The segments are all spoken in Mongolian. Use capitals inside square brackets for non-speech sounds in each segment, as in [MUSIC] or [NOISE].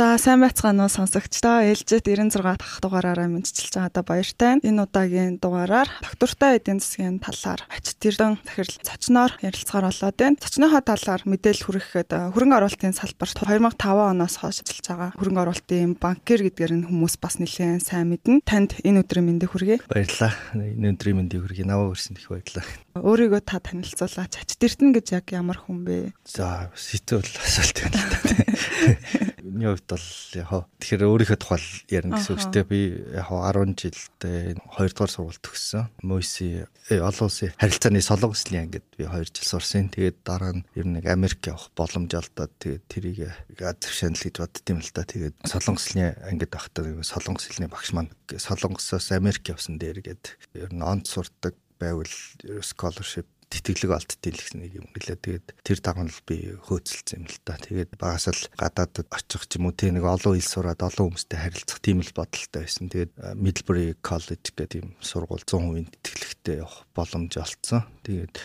За сайн байцгаана уу сонсогчдоо. Ээлжит 96 дахь дугаараараа мэдчилж байгаадаа баяртай. Энэ удаагийн дугаараар доктортой эдийн засгийн талаар ачтэрдэн захирал цочноор ярилцгаар болоод байна. Цочныхоо талаар мэдээлэл хүргэхэд хөрөнгө оруулалтын салбарт 2005 оноос хойш ажиллаж байгаа хөрөнгө оруулалтын банкир гэдгээр нь хүмүүс бас нэлээд сайн мэднэ. Танд энэ өдрийн мэндийг хүргэе. Баярлалаа. Энэ өдрийн мэндийг хүргэе. Наваа өрсөн их баярлалаа. Өөрийгөө та танилцуулаач. Ачтэрдэн гэж яг ямар хүн бэ? За сэтэл асуулт байна л та. [LAUGHS] Миний хувьд бол яг тэгэхээр өөрийнхөө тухай ярина гэсэн үг чинь би яг 10 жилдээ 2 дугаар сургууль төгссөн. Мөси олон улсын харилцааны солонгослын ангид би 2 жил сурсан. Тэгээд дараа нь ер нь Америк явах боломж олдоод тэгээд тэрийг газар шанал гэж боддtiin л та. Тэгээд солонгослын ангид байхдаа солонгос хэлний багш маань солонгосоос Америк явсан дээр гээд ер нь онц сурдаг байвал scholarship тэтгэлэг олдтiin л гэсэн нэг юм гэлээ. Тэгээд тэр дагнал би хөөцөлсөн юм л та. Тэгээд багаас л гадаадд очих ч юм уу тийм нэг олон ил сураад олон хүмүүстэй харилцах тийм л бодолтой байсан. Тэгээд Middlebury College гэдэг юм сургууль 100% тэтгэлэгтэй явах боломж олцсон. Тэгээд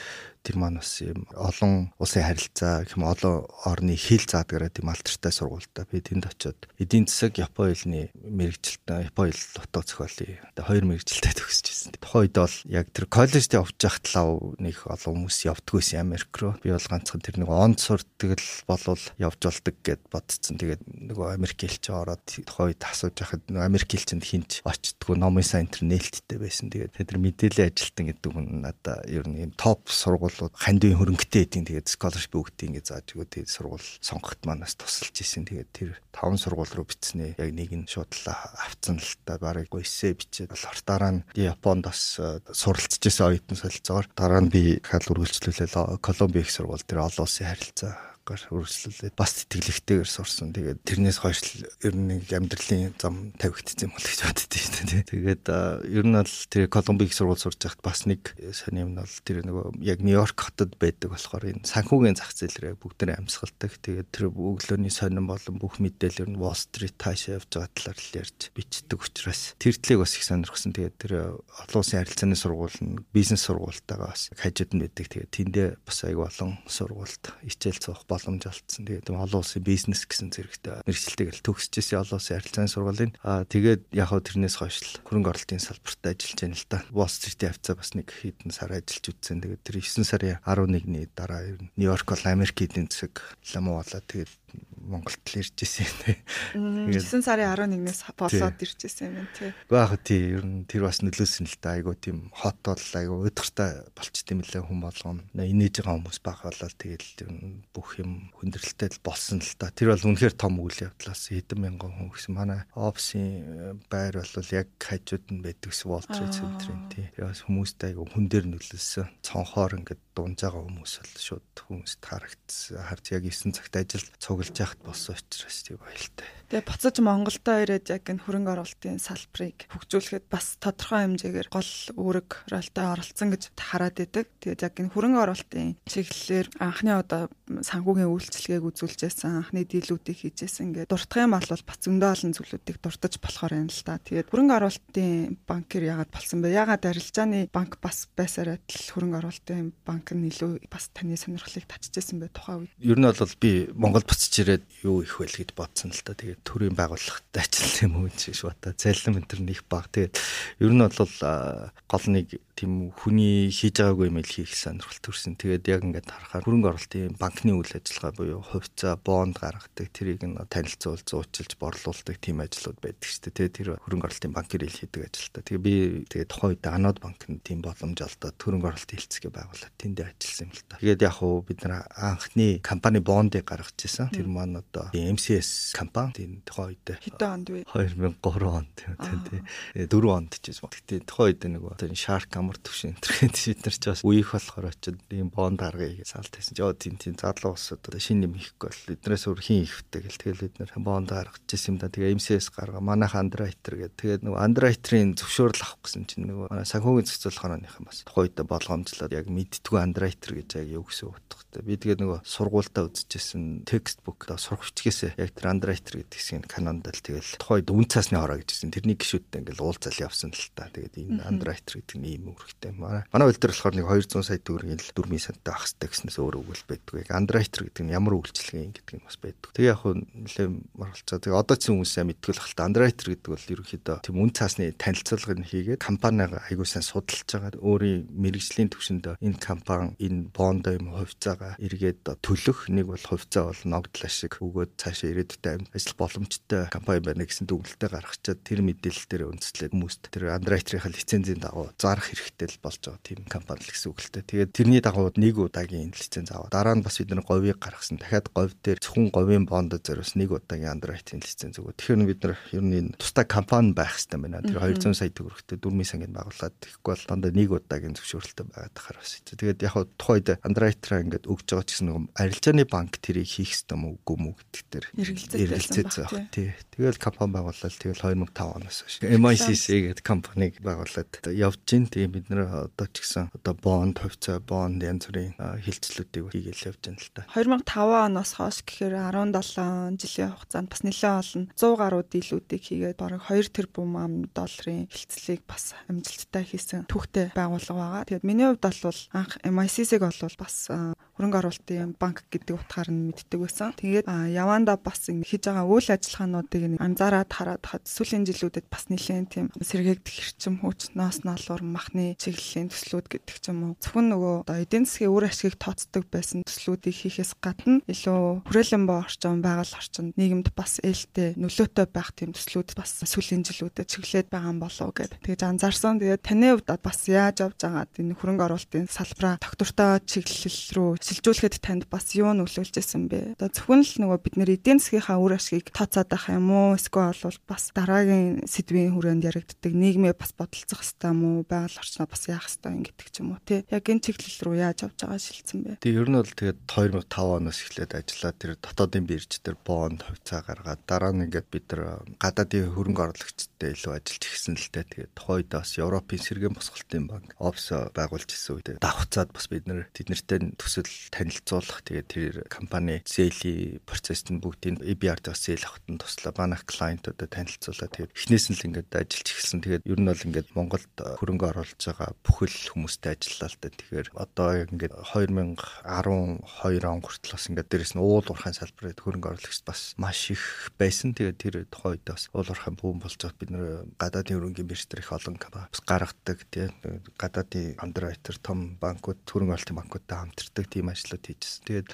тэр маань бас юм олон улсын харилцаа гэх юм олон орны хэл заадгараа тийм алдартай сургуультай би тэнд очиод эдийн засаг Японы хэлний мэрэгчлэлтэй Японы хэл дутуу зохиолын хоёр мэрэгчлэлтэй төгсөж байсан. Тухайн үед бол яг тэр коллежд явж явах талаа нэг олон хүмүүс явдггүйсэн Америк руу. Би бол ганцхан тэр нэг онд сурдаг л болвол явж болдог гэд бодсон. Тэгээд нөгөө Америк хэлч ороод тухайн үед асууж байхад нөгөө Америк хэлчэнд хинч очтдгүү номын сайн интернеттэй байсан. Тэгээд тэр мэдээллийн ажилтан гэдэг хүн надаа ер нь юм топ сургууль сургуулиуд хандивын хөрөнгөтэй эдийн тэгээд scholarship өгдөг ингэ зааж өгөө тэгээд сургууль сонгоход манаас тусалж исэн. Тэгээд тэр таван сургууль руу бичснээ яг нэг нь шуудлаа авцсан л та. Барыг эссе бичээд болохоор дараа нь Японд бас э, суралцж исэн оюутан солилцоогоор. Дараа нь би хал үргэлжлүүлээ. Колумби их сургууль тэр олон улсын харилцаа гар өрсөлдөлээ бас тэтгэлэгтэйгээр сурсан. Тэгээд тэрнээс хойш ер нь амьдралын зам тавигдсан юм бол гэж боддөө шүү дээ. Тэгээд ер нь бол тэр Колумбик сургууль сурж байхад бас нэг сони юм бол тэр нөгөө яг Нью-Йорк хотод байдаг болохоор энэ санхүүгийн зах зээлрээ бүгд нэ амьсгалдаг. Тэгээд тэр өглөөний сонин болон бүх мэдээлэл ер нь Wall Street таашаа явж байгаа талаар л ярьж бичдэг учраас тэр тлийг бас их сонирхсан. Тэгээд тэр олон улсын харилцааны сургууль нь бизнес сургуультайгаа бас хажууд нь байдаг. Тэгээд тэндээ бас аяг болон сургуульд хичээл цуух боломж олцсон. Тэгээд олон улсын бизнес гэсэн зэрэгтэй мэрэгчлэлтэйг л төгсөжсэн олон улсын харилцааны сургуулийн аа тэгээд яг хөө тэрнээс хойш л хөрөнгө оруулалтын салбарт ажиллаж байна л да. Wall Street-ийн хавцаа бас нэг хэдэн сар ажиллаж үтсэн. Тэгээд тэр 9 сарын 11-ний дараа Нью-Йорк бол Америк эдийн засаг ламуу болоо тэгээд Монголд л ирж ирсэн юм. 9 сарын 11-ээс болоод ирж ирсэн юм тий. Уу яг тий ер нь тэр бас нөлөөсөн л да айгу тийм хот бол айгу өдөртэй болчт юм лээ хүн болгоно. Инээж байгаа хүмүүс баг болол тэгэл бүх юм хүндрэлтэй л болсон л да. Тэр бол үнэхээр том үйл явдлаас хэдэн мянган хүн гэсэн манай офисын байр бол яг хажууд нь байдаг ус Wall Trade Center-ийн тий. Тэгээс хүмүүстэй айгу хүн дээр нөлөөсөн. Цонхоор ингээд дунж байгаа хүмүүс бол шууд хүмүүст харагдсан. Харж яг 9 цагт ажил цуглаж яхад болсон учраас тийм баялтай. Тэгээ буцаж Монголдо ирээд яг энэ хөрөнгө оруулалтын салбарыг хөгжүүлэхэд бас тодорхой хэмжээгээр гол үүрэг ролтой оролцсон гэж хараад идэг. Тэгээд яг энэ хөрөнгө оруулалтын чиглэлээр анхны одоо санхүүгийн үйлчлэгийг үзүүлжсэн, анхны дийлүүдийг хийжсэн ингээд дуртах юм бол бас зөндөө олон зүйлүүдийг дуртаж болохоор юм л та. Тэгээд хөрөнгө оруулалтын банкэр яагаад болсон бэ? Яагаад арилжааны банк бас байсаар адил хөрөнгө оруулалтын банк нь илүү бас таны сонирхлыг татчихсан бэ тухайн үед? Ер нь бол би Монгол буцаж ирээд юу их вэ гэж бодсон л та. Тэгээд төрийн байгууллагатай ажилласан юм уу гэж бодоо. Залилам энэ төр нэг баг. Тэгээд ер нь бол гол нэг тийм хүний хийж байгаагүй юм хийх сонирхол төрсэн. Тэгээд яг ингээд харахаар хөрөнгө оруулалтын банкны үйл ажиллагаа буюу хувьцаа, бонд гаргадаг, тэрийг нь танилцуул, зуучилж борлуулдаг тийм ажлууд байдаг шүү дээ. Тэгээд тэр хөрөнгө оруулалтын банкэр ил хийдэг ажилтаа. Тэгээд би тэгээд тухайн үед Анод банкнд тийм боломж олдоод хөрөнгө оруулалтын хэлцгээ байгуулад тэндээ ажилласан юм л та. Тэгээд яг хуу бид нар анхны компани бондыг гаргаж ирсэн. Тэр маань одоо MCS компани тийм тухайн үед хэдэн онд вэ? 2003 онд тийм тий. 4 онд ч гэсэн. Гэтэ тухайн үед нэг Shark амар төвшин интернет [LAUGHS] бид нар ч бас үеих болохоор очиод ийм бонд аргыг салт хийсэн. Жоо тийм тийм задлуу усуд одоо шинэ юм хийхгүй бол эднээс өөр хин ихвтэй гэл тэгэл бид нар бонд гаргаж ирсэн юм да. Тэгээ MCS гарга манайх Underwriter гэдэг. Тэгээд нөгөө Underwriter-ийн зөвшөөрөл авах гэсэн чинь нөгөө санхүүгийн зохицуулах хонооныхан бас тухайн үед болгоомжлоод яг мэдтгүү Underwriter гэж яг юу гэсэн утгатай. Би тэгээд нөгөө сургуультаа үзчихсэн textbook одоо сурах бичгээс яг тэр Underwriter гэдэг хэсгийн Canon-д л тэгэл тухайд үн цасны хороо гэжсэн. Тэрний гişүүдтэй ингээл уулзал явсан л та. Тэгээд энэ Underwriter гэдэг нь ийм үүрэгтэй. Манай улс төр болохоор нэг 200 сая төгрөгийн л дөрмийн сантай ах хэвээр гэснээс өөр үгэл байдгүй. Underwriter гэдэг нь ямар үйлчлэгээ гэдэг нь бас байдаг. Тэгээ яг хөө нэлээ маргалцаа. Тэгээ одоо ч хүмүүс сайн мэддэг л хальта Underwriter гэдэг бол ерөнхийдөө тийм үн цасны танилцуулгыг хийгээд компанигаа аягүй сайн судалж байгаа. Өөрийн мэрэгжлийн төвшөндөө энэ компани энэ бондо юм хувьцаагаа эргээд төлөх нэг бол хувьцаа бол ногдлоо шиг өгөөд цаашаа ирээдүйдээ ажил боломжтой компани байна гэсэн дүгнэлтээ гаргачаад тэр мэдээлэл дээр үндэслээд хүмүүст тэр андеррайтерийн лицензийн дагуу зарах хэрэгтэй л болж байгаа тийм компани л гэсэн үг л дээ. Тэгээд тэрний дагуу нэг удаагийн лиценз аваад дараа нь бас бид нар говийг гаргасан. Дахиад говь дээр зөвхөн говийн бондо зориулс нэг удаагийн андеррайтерийн лиценз өгөө. Тэгэхээр бид нар ер нь тусдаа компани байх хэрэгтэй байна. Тэр 200 сая төгрөгтэй дөрмийн сангийн байгууллаад тэгэхгүй бол дандаа нэг удаагийн зөвшөөрөлтөй байгаад тахаар бас. Тэгээд яг тухайд андеррайтераа ингээд өгж байгаа ч гэсэн нэг арилжааны банк тэрийг хийх хэрэгтэй мүү үгүй мүү гэдэг дээр эргэлзээд байгаа. Тий. Тэгэл компани байгууллал тэгэл 2005 оноос хойш MICC гэдэг компаниг байгуулад явж гин. Тэгээ бид нэр одоо ч гэсэн одоо бонд, хувьцаа, бонд янз бүрийн хилцлүүдийг хийгээл явж байна л та. 2005 оноос хойш гэхээр 17 жилийн хугацаанд бас нэлээд олон 100 гаруй дийлүүдийг хийгээд бараг 2 тэрбум ам долларын хилцлийг бас амжилттай хийсэн түүхтэй байгууллага байгаа. Тэгээд миний хувьд бол анх MICC-г бол бас хөрөнгө оруулалтын банк гэдэг утгаар нь мэддэг байсан. Тэгээд яванда бас хийж байгаа үйл ажиллагаануудыг анзаараад хараад хад сүүлийн жилүүдэд бас нэлээд тийм сэргээгдэх эрчим хүч, ноос ноолуур, махны чиглэлийн төслүүд гэдэг ч юм уу. Зөвхөн нөгөө одоо эдийн засгийн үр ашгийг тооцдог байсан төслүүдийг хийхээс гадна илүү хүрээлэн боо орчин, байгаль орчинд нийгэмд бас ээлтэй нөлөөтэй байх тийм төслүүд бас сүүлийн жилүүдэд чиглээд байгаа юм болов гэд. Тэгэж анзаарсан. Тэгээд таны хувьд бас яаж авч байгаа энэ хөрөнгө оруулалтын салбараа доктортой чиглэл рүү шилжүүлэхэд танд бас юу нөлөөлж исэн бэ? Одоо зөвхөн л нөгөө бид нэр эдийн засгийнхаа үр ашгийг тооцоод байх юм уу? Эсвэл бол бас дараагийн сэдвийн хүрээнд яригддаг нийгмээ бас бодолцох хэрэгтэй юм уу? Байгаль орчноо бас яах хэрэгтэй юм гэдэг ч юм уу тий. Яг энэ чиглэл рүү яаж авч байгаа шилжсэн бэ? Тэг ер нь бол тэгээд 2005 оноос эхлээд ажиллаад тэр дотоодын бирж дээр бонд хувьцаа гаргаад дараа нь ингээд бид нар гадаадын хөрөнгө оруулагчтай илүү ажиллаж ихсэн л дээ. Тэгээд тухайд бас Европын сэргээн босголтын банк офс байгуулж исэн үед давхцаад бас бид нар тэднэртэй төсөл танилцуулах тэгээд тэр компани зээлийн процессд нь бүгдийг EBR-д бас зээл авахт нь туслаа. Манай клиентуудад танилцуулаад тэгээд эхнээс нь л ингээд ажиллаж эхэлсэн. Тэгээд ер нь бол ингээд Монголд хөрөнгө оруулж байгаа бүхэл хүмүүстэй ажиллалаа л да. Тэгэхээр одоо ингээд 2012 он хүртэл бас ингээд дээрэс нь уул уурхайн салбарт хөрөнгө оруулагч бас маш их байсан. Тэгээд тэр тухайн үед бас уул уурхайн бүүн болж байгаа бид нэр гадаадын хөрөнгөний бирж дээр их олон бас гаргадаг тийм гадаадын underwriter том банкуд хөрөнгө оруулалтын банкудтай хамтардаг тийм ажлууд хийжсэн. Тэгээд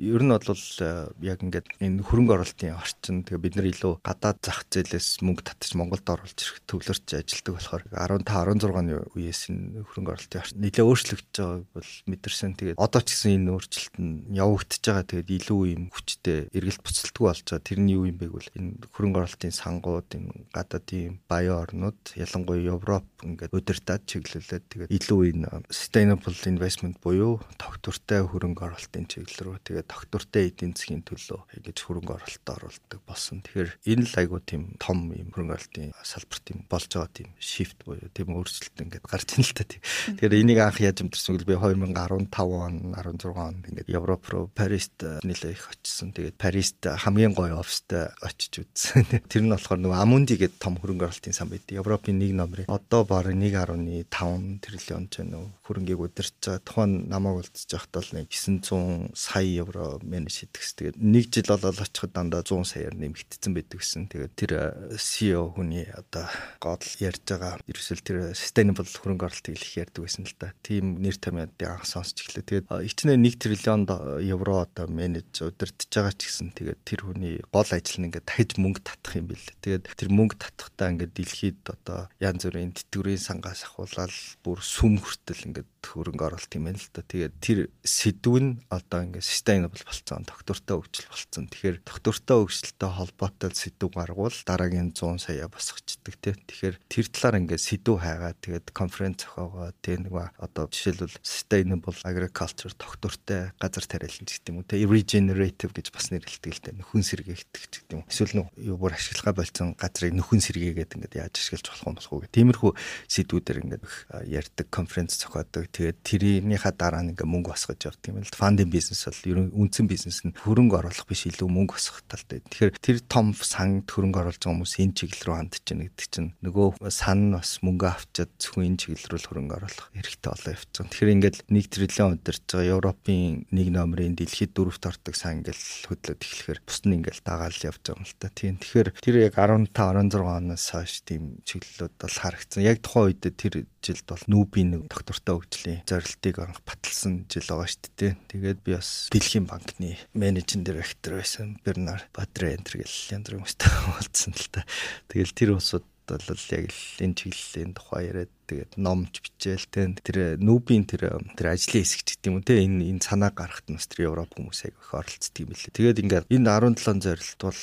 ер нь бол э, яг ингээд энэ хөрөнгө оруулалтын орчин тэгээ бид нар илүү гадаад зах зээлээс мөнгө татж Монголд оруулж ирэх төвлөрч ажилдаг болохоор 15 16 оны үеэс энэ хөрөнгө оруулалтын орчин нэлээ өөрчлөгдөж байгааг бол мэдэрсэн. Тэгээд одоо ч гэсэн энэ өөрчлөлт нь явагдаж байгаа. Тэгээд илүү юм хүчтэй эргэлт буцалтгүй болж байгаа. Тэрний юу юм бэ гэвэл энэ хөрөнгө оруулалтын сангууд энэ гадаадын баян орнууд ялангуяа Европ ингээд удирдах чиглүүлээд тэгээд илүү энэ sustainable investment буюу тогтвортой хөрөнгө оруулалтын чиглэл рүү тэгээд тогтвортой эдийн засгийн төлөө ингэж хөрөнгө оруулалтад оруулдаг болсон. Тэгэхээр энэ л айгуу тийм том юм хөрөнгө оруулалтын салбар тийм болж байгаа тийм shift буюу тийм өөрчлөлт ингээд гарч ийн л та тийм. Тэгэхээр энийг анх яаж амтэрсэн гэвэл би 2015 он 16 онд ингээд Европ руу Парист нэлээ их очсон. Тэгээд Парист хамгийн гоё офстой очиж үзсэн. [LAUGHS] Тэр нь болохоор нөгөө Амунди гэдэг том хөрөнгө оруулалтын сан байдаг. Европын нэг номерын одоо бараг 1.5 тэрлион ч нөө хөрөнгийг удирч байгаа. Тухайн намайг байхад бол нэг 900 сая евро менеж хийдэгс. Тэгээд нэг жил болол очиход дандаа 100 саяар нэмэгдсэн байдаг гэсэн. Тэгээд тэр CEO хүний одоо гол ярьж байгаа ерөөсөл тэр sustainable хөрөнгө оруулалтыг их ярьдаг байсан л да. Тим нэр томьёодын анх сонсч эхлэв. Тэгээд ичнээ 1 триллион евро одоо менеж удирдах байгаа ч гэсэн тэгээд тэр хүний гол ажил нь ингээд дахиж мөнгө татах юм бэл. Тэгээд тэр мөнгө татахтаа ингээд дэлхийд одоо янз бүрийн тэтгэврийн сангаас ахуулаад бүр сүм хүртэл ингээд хөрөнгө оруулалт юм байна л да. Тэгээд тэр сэдв нь одоо ингээд sustainable болцсон, доктортой хөгжил болцсон. Тэгэхээр доктортой хөгжилтэй холбоотой сэдв гаргуул дараагийн 100 сая босгочдөг тий. Тэгэхээр тэр талаар ингээд сэдв хайгаа тэгээд конференц зохиогоо тий нэг одоо жишээлбэл sustainable agriculture доктортой газар тариалан гэдэг юм уу тий regenerative гэж бас нэрлэдэг л дээ. Нөхөн сэргээгдэх гэдэг юм. Эсвэл нөх юу бүр ашиглахаа болцсон газрыг нөхөн сэргээгээд ингээд яаж ашиглаж болох юм болох уу гэх. Тиймэрхүү сэдвүүдээр ингээд ярьдаг конференц зохиодог тэгээд тэрийнхаа дараа ингээ мөнгө босгож явдаг юм л фандинг бизнес бол ерөн үндсэн бизнес нь хөрөнгө оруулах биш илүү мөнгө босгох талтай Тэгэхээр тэр том сан хөрөнгө оруулж байгаа хүмүүс энэ чиглэл рүү хандж байна гэдэг чинь нөгөө сан бас мөнгө авчиад зөвхөн энэ чиглэл рүү хөрөнгө оруулах хэрэгтэй болоо явчихсан. Тэгэхээр ингээд 1 триллион удирж байгаа Европын нэг номерын дэлхийд дөрөвт ордог сан ингээд хөдлөд эхлэхээр бус нь ингээд дагаал явж байгаа юм л та. Тийм. Тэгэхээр тэр яг 15 16 оноос хойш тийм чиглэлүүд бол харагдсан. Яг тухайн үед тэр жилд бол нүүбийн нэг доктортой хөгжлийн зорилтыг анх баталсан жил байгаа шүү дээ. Тэгээд би бас Дэлхийн банкны менежинг директор байсан. Бернар Бадрентер гэл янз бүрийн хүмүүстэй уулзсан л та. Тэгэл тэр усууд бол яг л энэ чиглэлийн тухай яриад тэгээд номч бичээл тэ тэр нүүбийн тэр тэр ажлын хэсэгт гэдэг юм те энэ энэ санаа гарахт нас тэр Европ хүмүүс аяг их оролцдог юм лээ. Тэгээд ингээд энэ 17 зорилт бол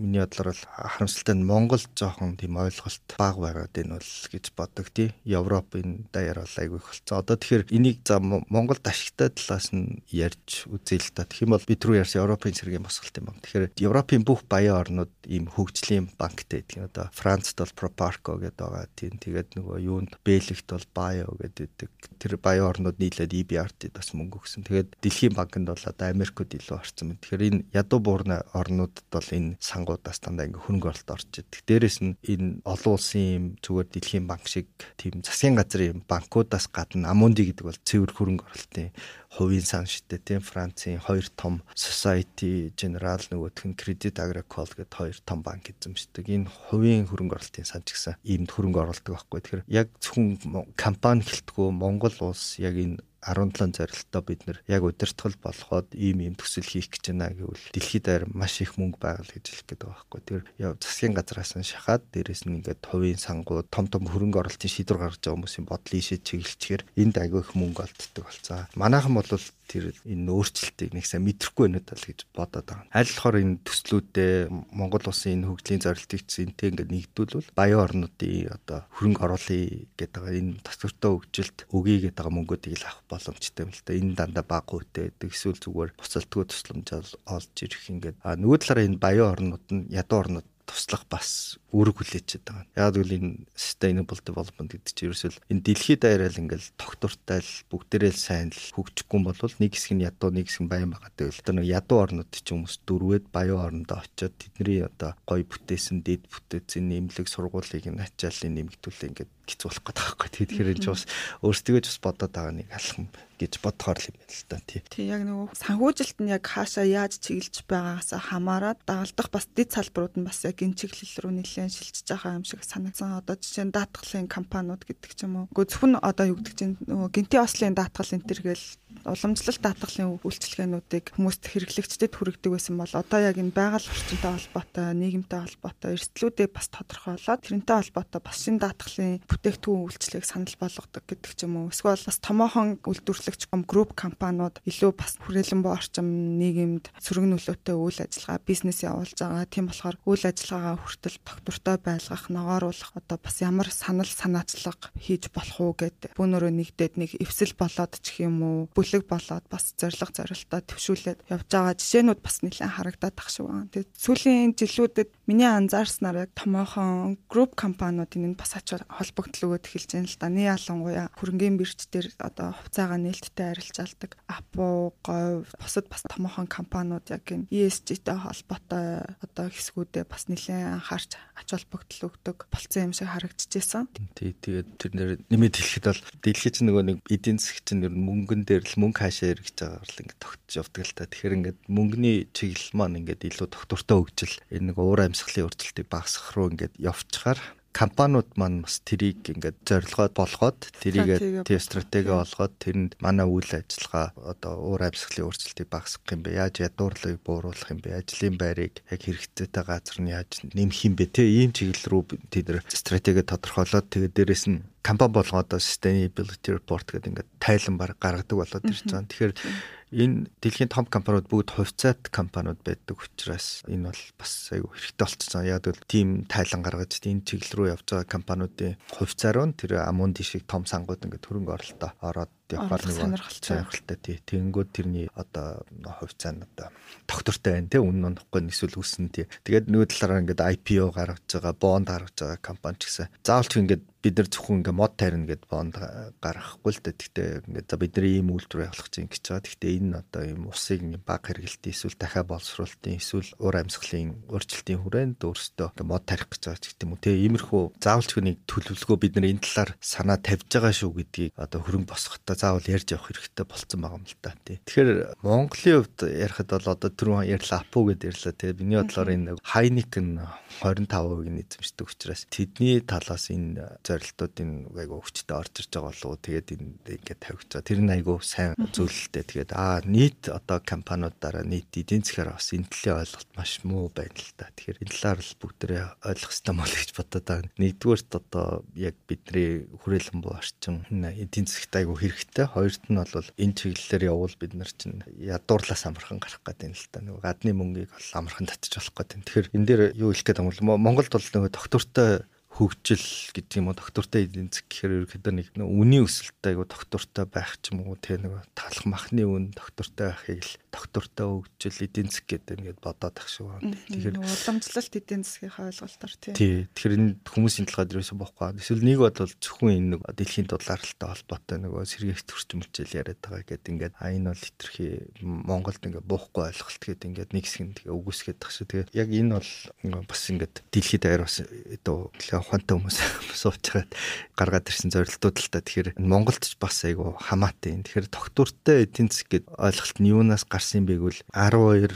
миний бодлоор бол харамсалтай нь Монгол жоохон тийм ойлголт бага байгаад энэ бол гэж боддог тий. Европын даяар бол аяг их болцсон. Одоо тэгэхээр энийг за Монголд ашигтай талаас нь ярьж үзье л та. Тэгэх юм бол бид рүү ярьсан Европын цэргийн босголт юм байна. Тэгэхээр Европын бүх баян орнууд ийм хөгжлийн банктай гэдэг. Одоо Францд бол Proparco гэдэг байгаа. Тийм тэгээд нөгөө юу орнд Бэлэгт бол Bio гэдэг тэр Bio орнууд нийлээд EBRD-д бас мөнгө өгсөн. Тэгээд Дэлхийн банкнд бол одоо Америкууд илүү орсон мэт. Тэгэхээр энэ ядуу буурны орнуудад бол энэ сангуудаас дандаа ингээ хөрөнгө оруулалт орж идэг. Дээрээс нь энэ олон улсын юм зүгээр Дэлхийн банк шиг тийм засгийн газрын банкудаас гадна Амунди гэдэг бол цэвэр хөрөнгө оруулалтын хувийн сан шидэ тийм Францын хоёр том Society General нөгөөх нь Credit Agricole гэдэг хоёр том банк эзэмшдэг. Энэ хувийн хөрөнгө оруулалтын сан ч гэсэн иймд хөрөнгө оруулдаг байхгүй. Тэгэхээр яг зөвхөн компани хэлтгүү Монгол улс яг энэ 17 зорилттой бид нэр яг удирдгал болоход ийм ийм төсөл хийх гэж байна гэвэл дэлхийд даяар маш их мөнгө байгаль гэж хэлэх гээд байгаа байхгүй. Тэр яв засгийн газраас нь шахаад дээрэс нь ингээд хувийн сангууд том том хөрөнгө оруулалтын шийдвэр гаргаж байгаа хүмүүсийн бодлын ишээ чиглэлчээр энд агүй их мөнгө олддог болцоо. Манайхан бол тэр энэ өөрчлөлтийг нэг сайн мэдрэхгүй байна даа гэж бодоод байгаа. Аль болохоор энэ төслүүдээ Монгол улсын энэ хөгжлийн зорилтыг зэнтэй ингээд нэгдүүлвэл баян орнуудын одоо хөрөнгө оруулъя гэдэг энэ татвартай хөгжилт өгье гэдэг мөнгүүдийг л авах боломжтой юм л да. Энэ дандаа баг хөөтэй гэдэг эсвэл зүгээр буцалтгүй тусламж олж ирэх ингээд а нөгөө талаараа энэ баян орнууд нь ядуу орнууд туслах бас үүрэг хүлээж байгаа. Яг л энэ sustainable development гэдэг чинь ерөөсөл энэ дэлхийд даяараа ингээл тогтвортой л бүгдээрээ л сайн л хөгжихгүй бол нэг хэсэг нь ядуу нэг хэсэг нь баян байгаа гэвэл одоо нэг ядуу орнууд чинь хүмүүс дөрвөөд баян орнондоо очиод тэдний одоо гой бүтээсэн дэд бүтээсэн нэмлэг сургуулийг нь ачааллын нэмэгдүүлээ ингээд хэцүү болох гэдэг байхгүй. Тэгэхээр энэ бас өөрсдөө ч бас бодоод байгаа нэг алхам гэж бодохоор л юм байна л та тий. Тий яг нөгөө санхүүжилт нь яг хаашаа яаж чиглэж байгаагаас хамаарат дагалдах бас дэд салбарууд нь бас яг энэ чиглэл рүү нэлээд шилжиж байгаа юм шиг санагдсан. Одоо жишээ нь даатгалын компаниуд гэдэг ч юм уу. Гэхдээ зөвхөн одоо юу гэдэг чинь нөгөө гинти ослын даатгал энэ төр гээл уламжлалт даатгалын үйлчилгээнүүдийг хүмүүст хэрэглэгчдэд хүргэдэг байсан бол одоо яг энэ байгаль орчинтой холбоотой, нийгэмтэй холбоотой эрсдлүүдээ бас тодорхойлоод тэрнтэй холбоотой бас шинэ даатгалын бүтээгдэхүүн үйлчлэгийг санал болгодог гэдэг ч юм уу. Эсвэл бас томоохон үйлдвэрлэгч групп компаниуд илүү бас хүрээлэн боо орчим нийгэмд сөрөг нөлөөтэй үйл ажиллагаа бизнес явуулж байгаа. Тийм болохоор үйл ажиллагаагаа хүртэл тогтвортой байлгах, ногооруулах одоо бас ямар санал санаачлага хийж болох уу гэд бүүнөрөө нэгдээд нэг эвсэл болоод ч юм уу бүлэг болоод бас зориг зорилтоо төвшүүлээд явж байгаа жишээнүүд бас нэлээд харагдаад тах шиг байна. Тэгээд сүүлийн жилүүдэд миний анзаарснаар яг томоохон групп компаниудын энэ бас ач холбогдол өгөөд эхэлж байна л да. Нэг ялангуяа хөрөнгөний бирж дээр одоо хувьцаагаа нээлттэй арилжаалдаг Апу, Говь, бусад бас томоохон компаниуд яг энэ ESG-тэй холбоотой одоо хэсгүүдээ бас нэлээд анхаарч ач холбогдол өгдөг болцсон юм шиг харагдчихжээ. Тий, тэгээд тэр нэр нэмэт хэлэхэд бол дэлхийд чинь нөгөө нэг эдийн засаг чинь мөнгөн дээр л мөнгө хаашаа эргэж байгаа бол ингээд тогтж явдаг л та. Тэгэхээр ингээд мөнгөний чиглэл маань ингээд илүү тогтвортой хөгжил энэ нэг уур амьсгалын өөрчлөлтийг багасгах руу ингээд явчихаар компаниуд маань бас тэрийг ингээд зорилгоод болгоод тэрийг тий стратеги олгоод тэрэнд манай үйл ажиллагаа одоо уур амьсгалын өөрчлөлтийг багасгах юм бэ? Яаж ядуурлыг бууруулах юм бэ? Ажлын байрыг яг хэрэгцээтэй газар нь яаж нэмэх юм бэ? Тэ ийм чиглэл рүү тэд нар стратеги тодорхойлоод тэгээд дээрэс нь компани болгоод sustainability report гэдэг ингээд тайлан баг гаргадаг болоод ирж байгаа. Тэгэхээр энэ дэлхийн том компаниуд бүгд хувьцаат компаниуд байдаг учраас энэ бол бас айгүй хэрэгтэй болчихсон. Яг л тийм тайлан гаргаж энэ чиглэл рүү явж байгаа компаниудын хувьцаар нь тэр Амунди шиг том сангууд ингээд хөрөнгө оруулалтаа ороод нэг сонирхолтой тий. Тэнгүүд тэрний одоо хувьцаа нь одоо тогтвортой байна тий. Үнэн онохгүй эсвэл үсэн тий. Тэгээд нөгөө талаараа ингээд IPO гаргаж байгаа, бонд гаргаж байгаа компани ч гэсэн заавал ч ингээд бид нар зөвхөн ингээ мод тарина гэд бонд гаргахгүй л дээ. Гэхдээ ингээ за бидний ийм үйлдвэр явуулах гэж байгаа. Гэхдээ энэ одоо ийм усыг баг хэрэгэлтийн эсвэл дахиад боловсруулалтын эсвэл уур амьсгалын өөрчлөлтийн хүрээнд өөрсдөө мод тарих гэж байгаа ч гэдэг юм уу. Тэгээ иймэрхүү заавал ч хүнийг төлөвлөгөө бид нар энэ талаар санаа тавьж байгаа шүү гэдгийг одоо хөрөнгө босгохтой заавал ярьж явах хэрэгтэй болцсон байгаа юм л та тий. Тэгэхээр Монголын хувьд ярихад бол одоо түрүүн ярьлаа Апу гэдээ ярьлаа тий. Миний бодлоор энэ Heineken 25%-ийг эзэмшдэг учраас тэдний талаас энэ зорилтуудын айгу өвчтөд орж ирж байгаа болов уу тэгээд энэ ингээд байгаа. Тэр нь айгу сайн зөвлөлттэй. Тэгээд аа нийт одоо компаниудаараа нийт эдийн засгаар бас энэ төлөө ойлголт маш муу байна л да. Тэгэхээр энэ талаар л бүгдээ ойлгох хэрэгтэй мөн гэж бодоод байгаа. Нэгдүгээрт одоо яг бидний хүрээлэн буу орчин эдийн засгт айгу хэрэгтэй. Хоёрт нь бол энэ чиглэлээр явбал бид нар чинь ядуурлаас амархан гарах гэдэг юм л да. Нөгөө гадны мөнгийг бол амархан татчих болох гэдэг. Тэгэхээр энэ дээр юу хэлэх байгаа юм бол Монголд бол нөгөө доктортой хөгжил гэдэг юм уу доктортой эдийн засаг гэхээр ерөөхдөө нэг үнийн өсөлттэй айгу доктортой байх ч юм уу тэ нэг талах махны үн доктортой байхыг л доктортой хөгжил эдийн засаг гэдэг ингээд бодоод ах шиг байна. Тэгэхээр уламжлалт эдийн засгийн ойлголтоор тий. Тий. Тэгэхээр энэ хүмүүсийн талгаад ерөөсөө бохгүй. Эсвэл нэг бол зөвхөн энэ нэг дэлхийн дулаарлалтай холбоотой нөгөө сэргийгч төрчм хичээл яриад байгаа гэдэг ингээд а энэ бол хитрхи Монголд ингээд буухгүй ойлголт гэдэг ингээд нэг хэсэг нь тэгээ үгүйсгээд тах шиг. Тэгээ яг энэ бол бас ингээд дэлхийд аяар бас одоо ухаантай хүмүүс [LAUGHS] суучгаад гаргаад ирсэн зорилтууд л та. Тэгэхээр Монголд ч бас айгу хамаатай. Тэгэхээр доктортой эдийн засаг гэд ойлголт нь юунаас гарсан бэ гэвэл 12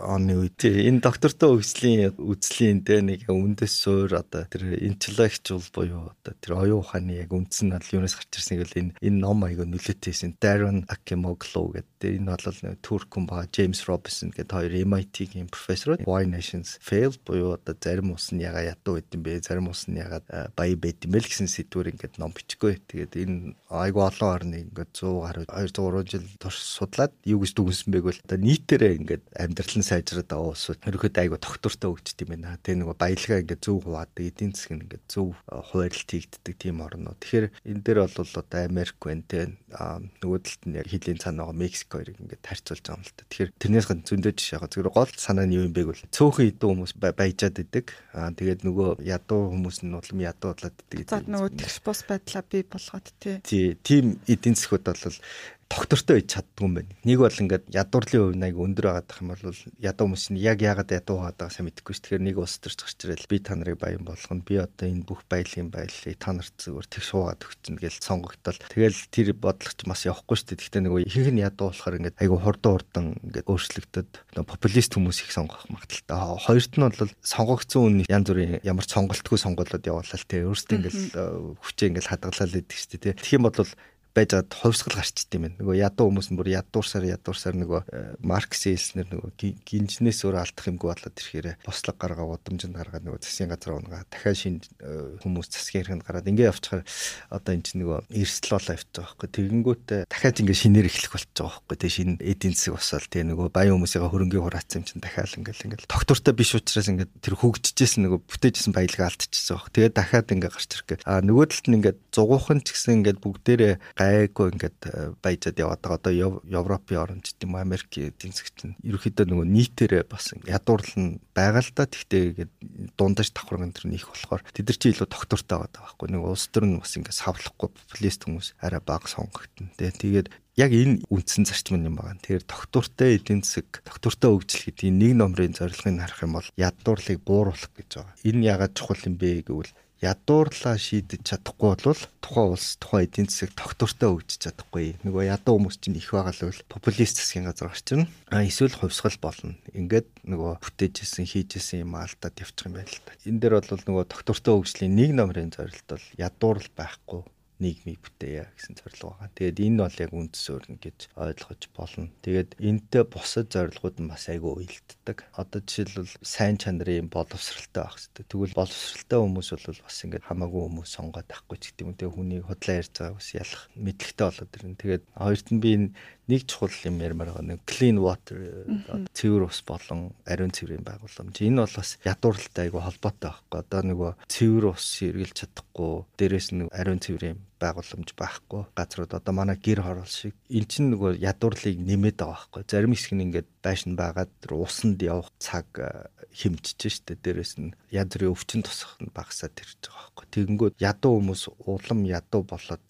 оны үед энэ доктортой хөгжлийн үзлийн тэ нэг үндэс суур одоо тэр интеллектуал буюу одоо тэр оюун ухааны яг үндс нь бол юунаас гарч ирсэн гэвэл энэ энэ ном айгу нөлөөтэйсэн. Darren Acemoglu гэдэг энэ бол турк хүн ба James Robinson гэдэг хоёр MIT-ийн профессор Why Nations Fail буюу одоо зарим улс нь яга ядуу гэдэм бэ зарим улс нь ягаад баяа байд юм бэ гэсэн сэдвэр ингээд ном бичихгүй. Тэгээд энэ айгу олон орны ингээд 100 гаруй 200 300 жил турш судлаад юу гэж дүгнсэн бэ гэвэл одоо нийтээрээ ингээд амьдрал нь сайжраад байгаа улсууд ерөөхдөө айгу тогтвортой өгчт юм байна. Тэгээ нөгөө баялгаа ингээд зөв хуваадаг эдийн нь ингээд зөв хуваарлт хийгддэг тийм орнууд. Тэгэхээр энэ дээр бол одоо Америк байна те нөгөө талд нь яг хилийн цаана байгаа Мексик хоёрыг ингээд харьцуулж байгаа юм л та. Тэгэхээр тэрнээс гад зөндөө жишээ яг зөвхөн гол санаа нь юу юм бэ гэвэл цөөхөн идүү хүмүүс баяжаад идэг. Аа тэгээд нөгөө ядуу хүмүүс нь улам ядуу болоод идэг. За нөгөө тэгш бус байдлаа бий болгоод тий. Тий, тийм эдийн засгууд бол тогтвортой байж чаддгүй юм байна. Нэг бол ингээд ядуурлын хувь нэг өндөр байгаад юм бол ядуу хүмүүс нь яг яагаад ядуу байгааг сайн мэдэхгүй ш. Тэгэхээр нэг улс төрч гарч ирэл би та нарыг баян болгоно. Би одоо энэ бүх баялын баялыг та нарт зүгээр тэг шуугаад өгчнө гэж сонгогдтол. Тэгэл тэр бодлогоч бас явахгүй ш. Гэхдээ нэг ихэнх нь ядуу болохоор ингээд айгу хурдан хурдан ингээд өөрчлөгдөд популист хүмүүс их сонгох магадaltaй. Хоёрт нь бол сонгогдсон үн янз бүрийн ямар ч сонголтгүй сонголоод явуулаад те өөртөө ингээд хүчээ ингээд хадгалаад идэг ш. Тэгэх юм бол байж байгаад хувьсгал гарчт юм байна. Нөгөө ядуу хүмүүс нь бүр ядуурсаар ядуурсаар нөгөө э, Маркс хэлснээр нөгөө гинжнээс өөр алдах юмгүй болоод ирэхээр бослог гаргаа удамжинд гаргаад нөгөө засгийн газар унгаа дахиад шин э, хүмүүс засгийн хэрхэнд гараад ингээ явчихаар одоо эн чинь нөгөө эрсдэл болоо явж байгаа байхгүй. Тэгэнгүүтээ дахиад ингээ шинээр эхлэх болж байгаа байхгүй. Тэг шинэ эдийн засаг босоод тэг нөгөө баян хүмүүсийн хөрөнгөний хураацсан юм чинь дахиад ингээл ингээл тогтвортой биш учраас ингээ тэр хөгжижсэн нөгөө бүтээжсэн баялгаа алдчихсан баг. Тэгээд дахиад ингээ гарч ирэх. А нөгөө талд нь ингээ зугуухан ч гэсэн ингээ бүгдээрээ гайгүй ингээд э, баяжаад яваад байгаа. Одоо Европын орнд ч гэдэм Америк эдийн засгч нь ерөөхдөө нөгөө нийтээрээ бас ядуурлал нь байгаа л да. Тэгтээ ингээд дундаж давхар энэ төр их болохоор тэд нар чи илүү тогтвортой байгаа байхгүй. Нэг улс төр нь бас ингээд савлахгүй популист хүмүүс арай бага сонгогдно. Тэгээд яг энэ үндсэн зарчим юм байна. Тэгэхээр тогтвортой эдийн засаг, тогтвортой хөгжил гэдгийг нэг номрын зорилгыг харах юм бол ядуурлыг бууруулах гэж байгаа. Энэ ягаад чухал юм бэ гэвэл ядуурлаа шийдэж чадахгүй бол тухайн улс тухайн эдийн засаг тогтвортой хөгжиж чадахгүй. Нөгөө ядуу хүмүүс чинь их байгаа л бол популист засгийн газар орчин. А эсвэл хувьсгал болно. Ингээд нөгөө бүтээжсэн хийжсэн юм алдаад явчих юм байна л та. Энэ дээр бол нөгөө тогтвортой хөгжлийн нэг номерын зорилт бол ядуурл байхгүй нийгмийг бүтээе гэсэн зорилго байгаа. Тэгээд энэ бол яг үндэс өөрнө гэж ойлгож болно. Тэгээд энэтэй бусад зорилгууд нь бас айгүй уялддаг. Одоо жишээлбэл сайн чанарын боловсралтай байх хэрэгтэй. Тэгвэл боловсралтай хүмүүс бол бас ингээд хамаагүй хүмүүс сонгоод авахгүй ч гэдэг юм. Тэгээд хүний худлаа ярьж байгаа бас ялах мэдлэгтэй болоод ирнэ. Тэгээд хоёрт нь би нэг чухал юм ярмаар байгаа нэг clean water цэвэр ус болон ариун цэврийн байгууламж. Энэ бол бас ядуурлалтай айгүй холбоотой байхгүй. Одоо нөгөө цэвэр ус эргэлж чадахгүй, дээрээс нь ариун цэврийн байгууламж байхгүй. Газрууд одоо манай гэр хорол шиг эн чинь нөгөө ядуурлыг нэмээд байгаа байхгүй. Зарим хэсэг нь ингээд байшин байгаад усанд явах цаг хэмжиж штэ. Дээрэс нь бүрийн өвчин тусах нь багасаад ирж байгаа байхгүй. Тэгэнгүүт ядуу хүмүүс улам ядуу болоод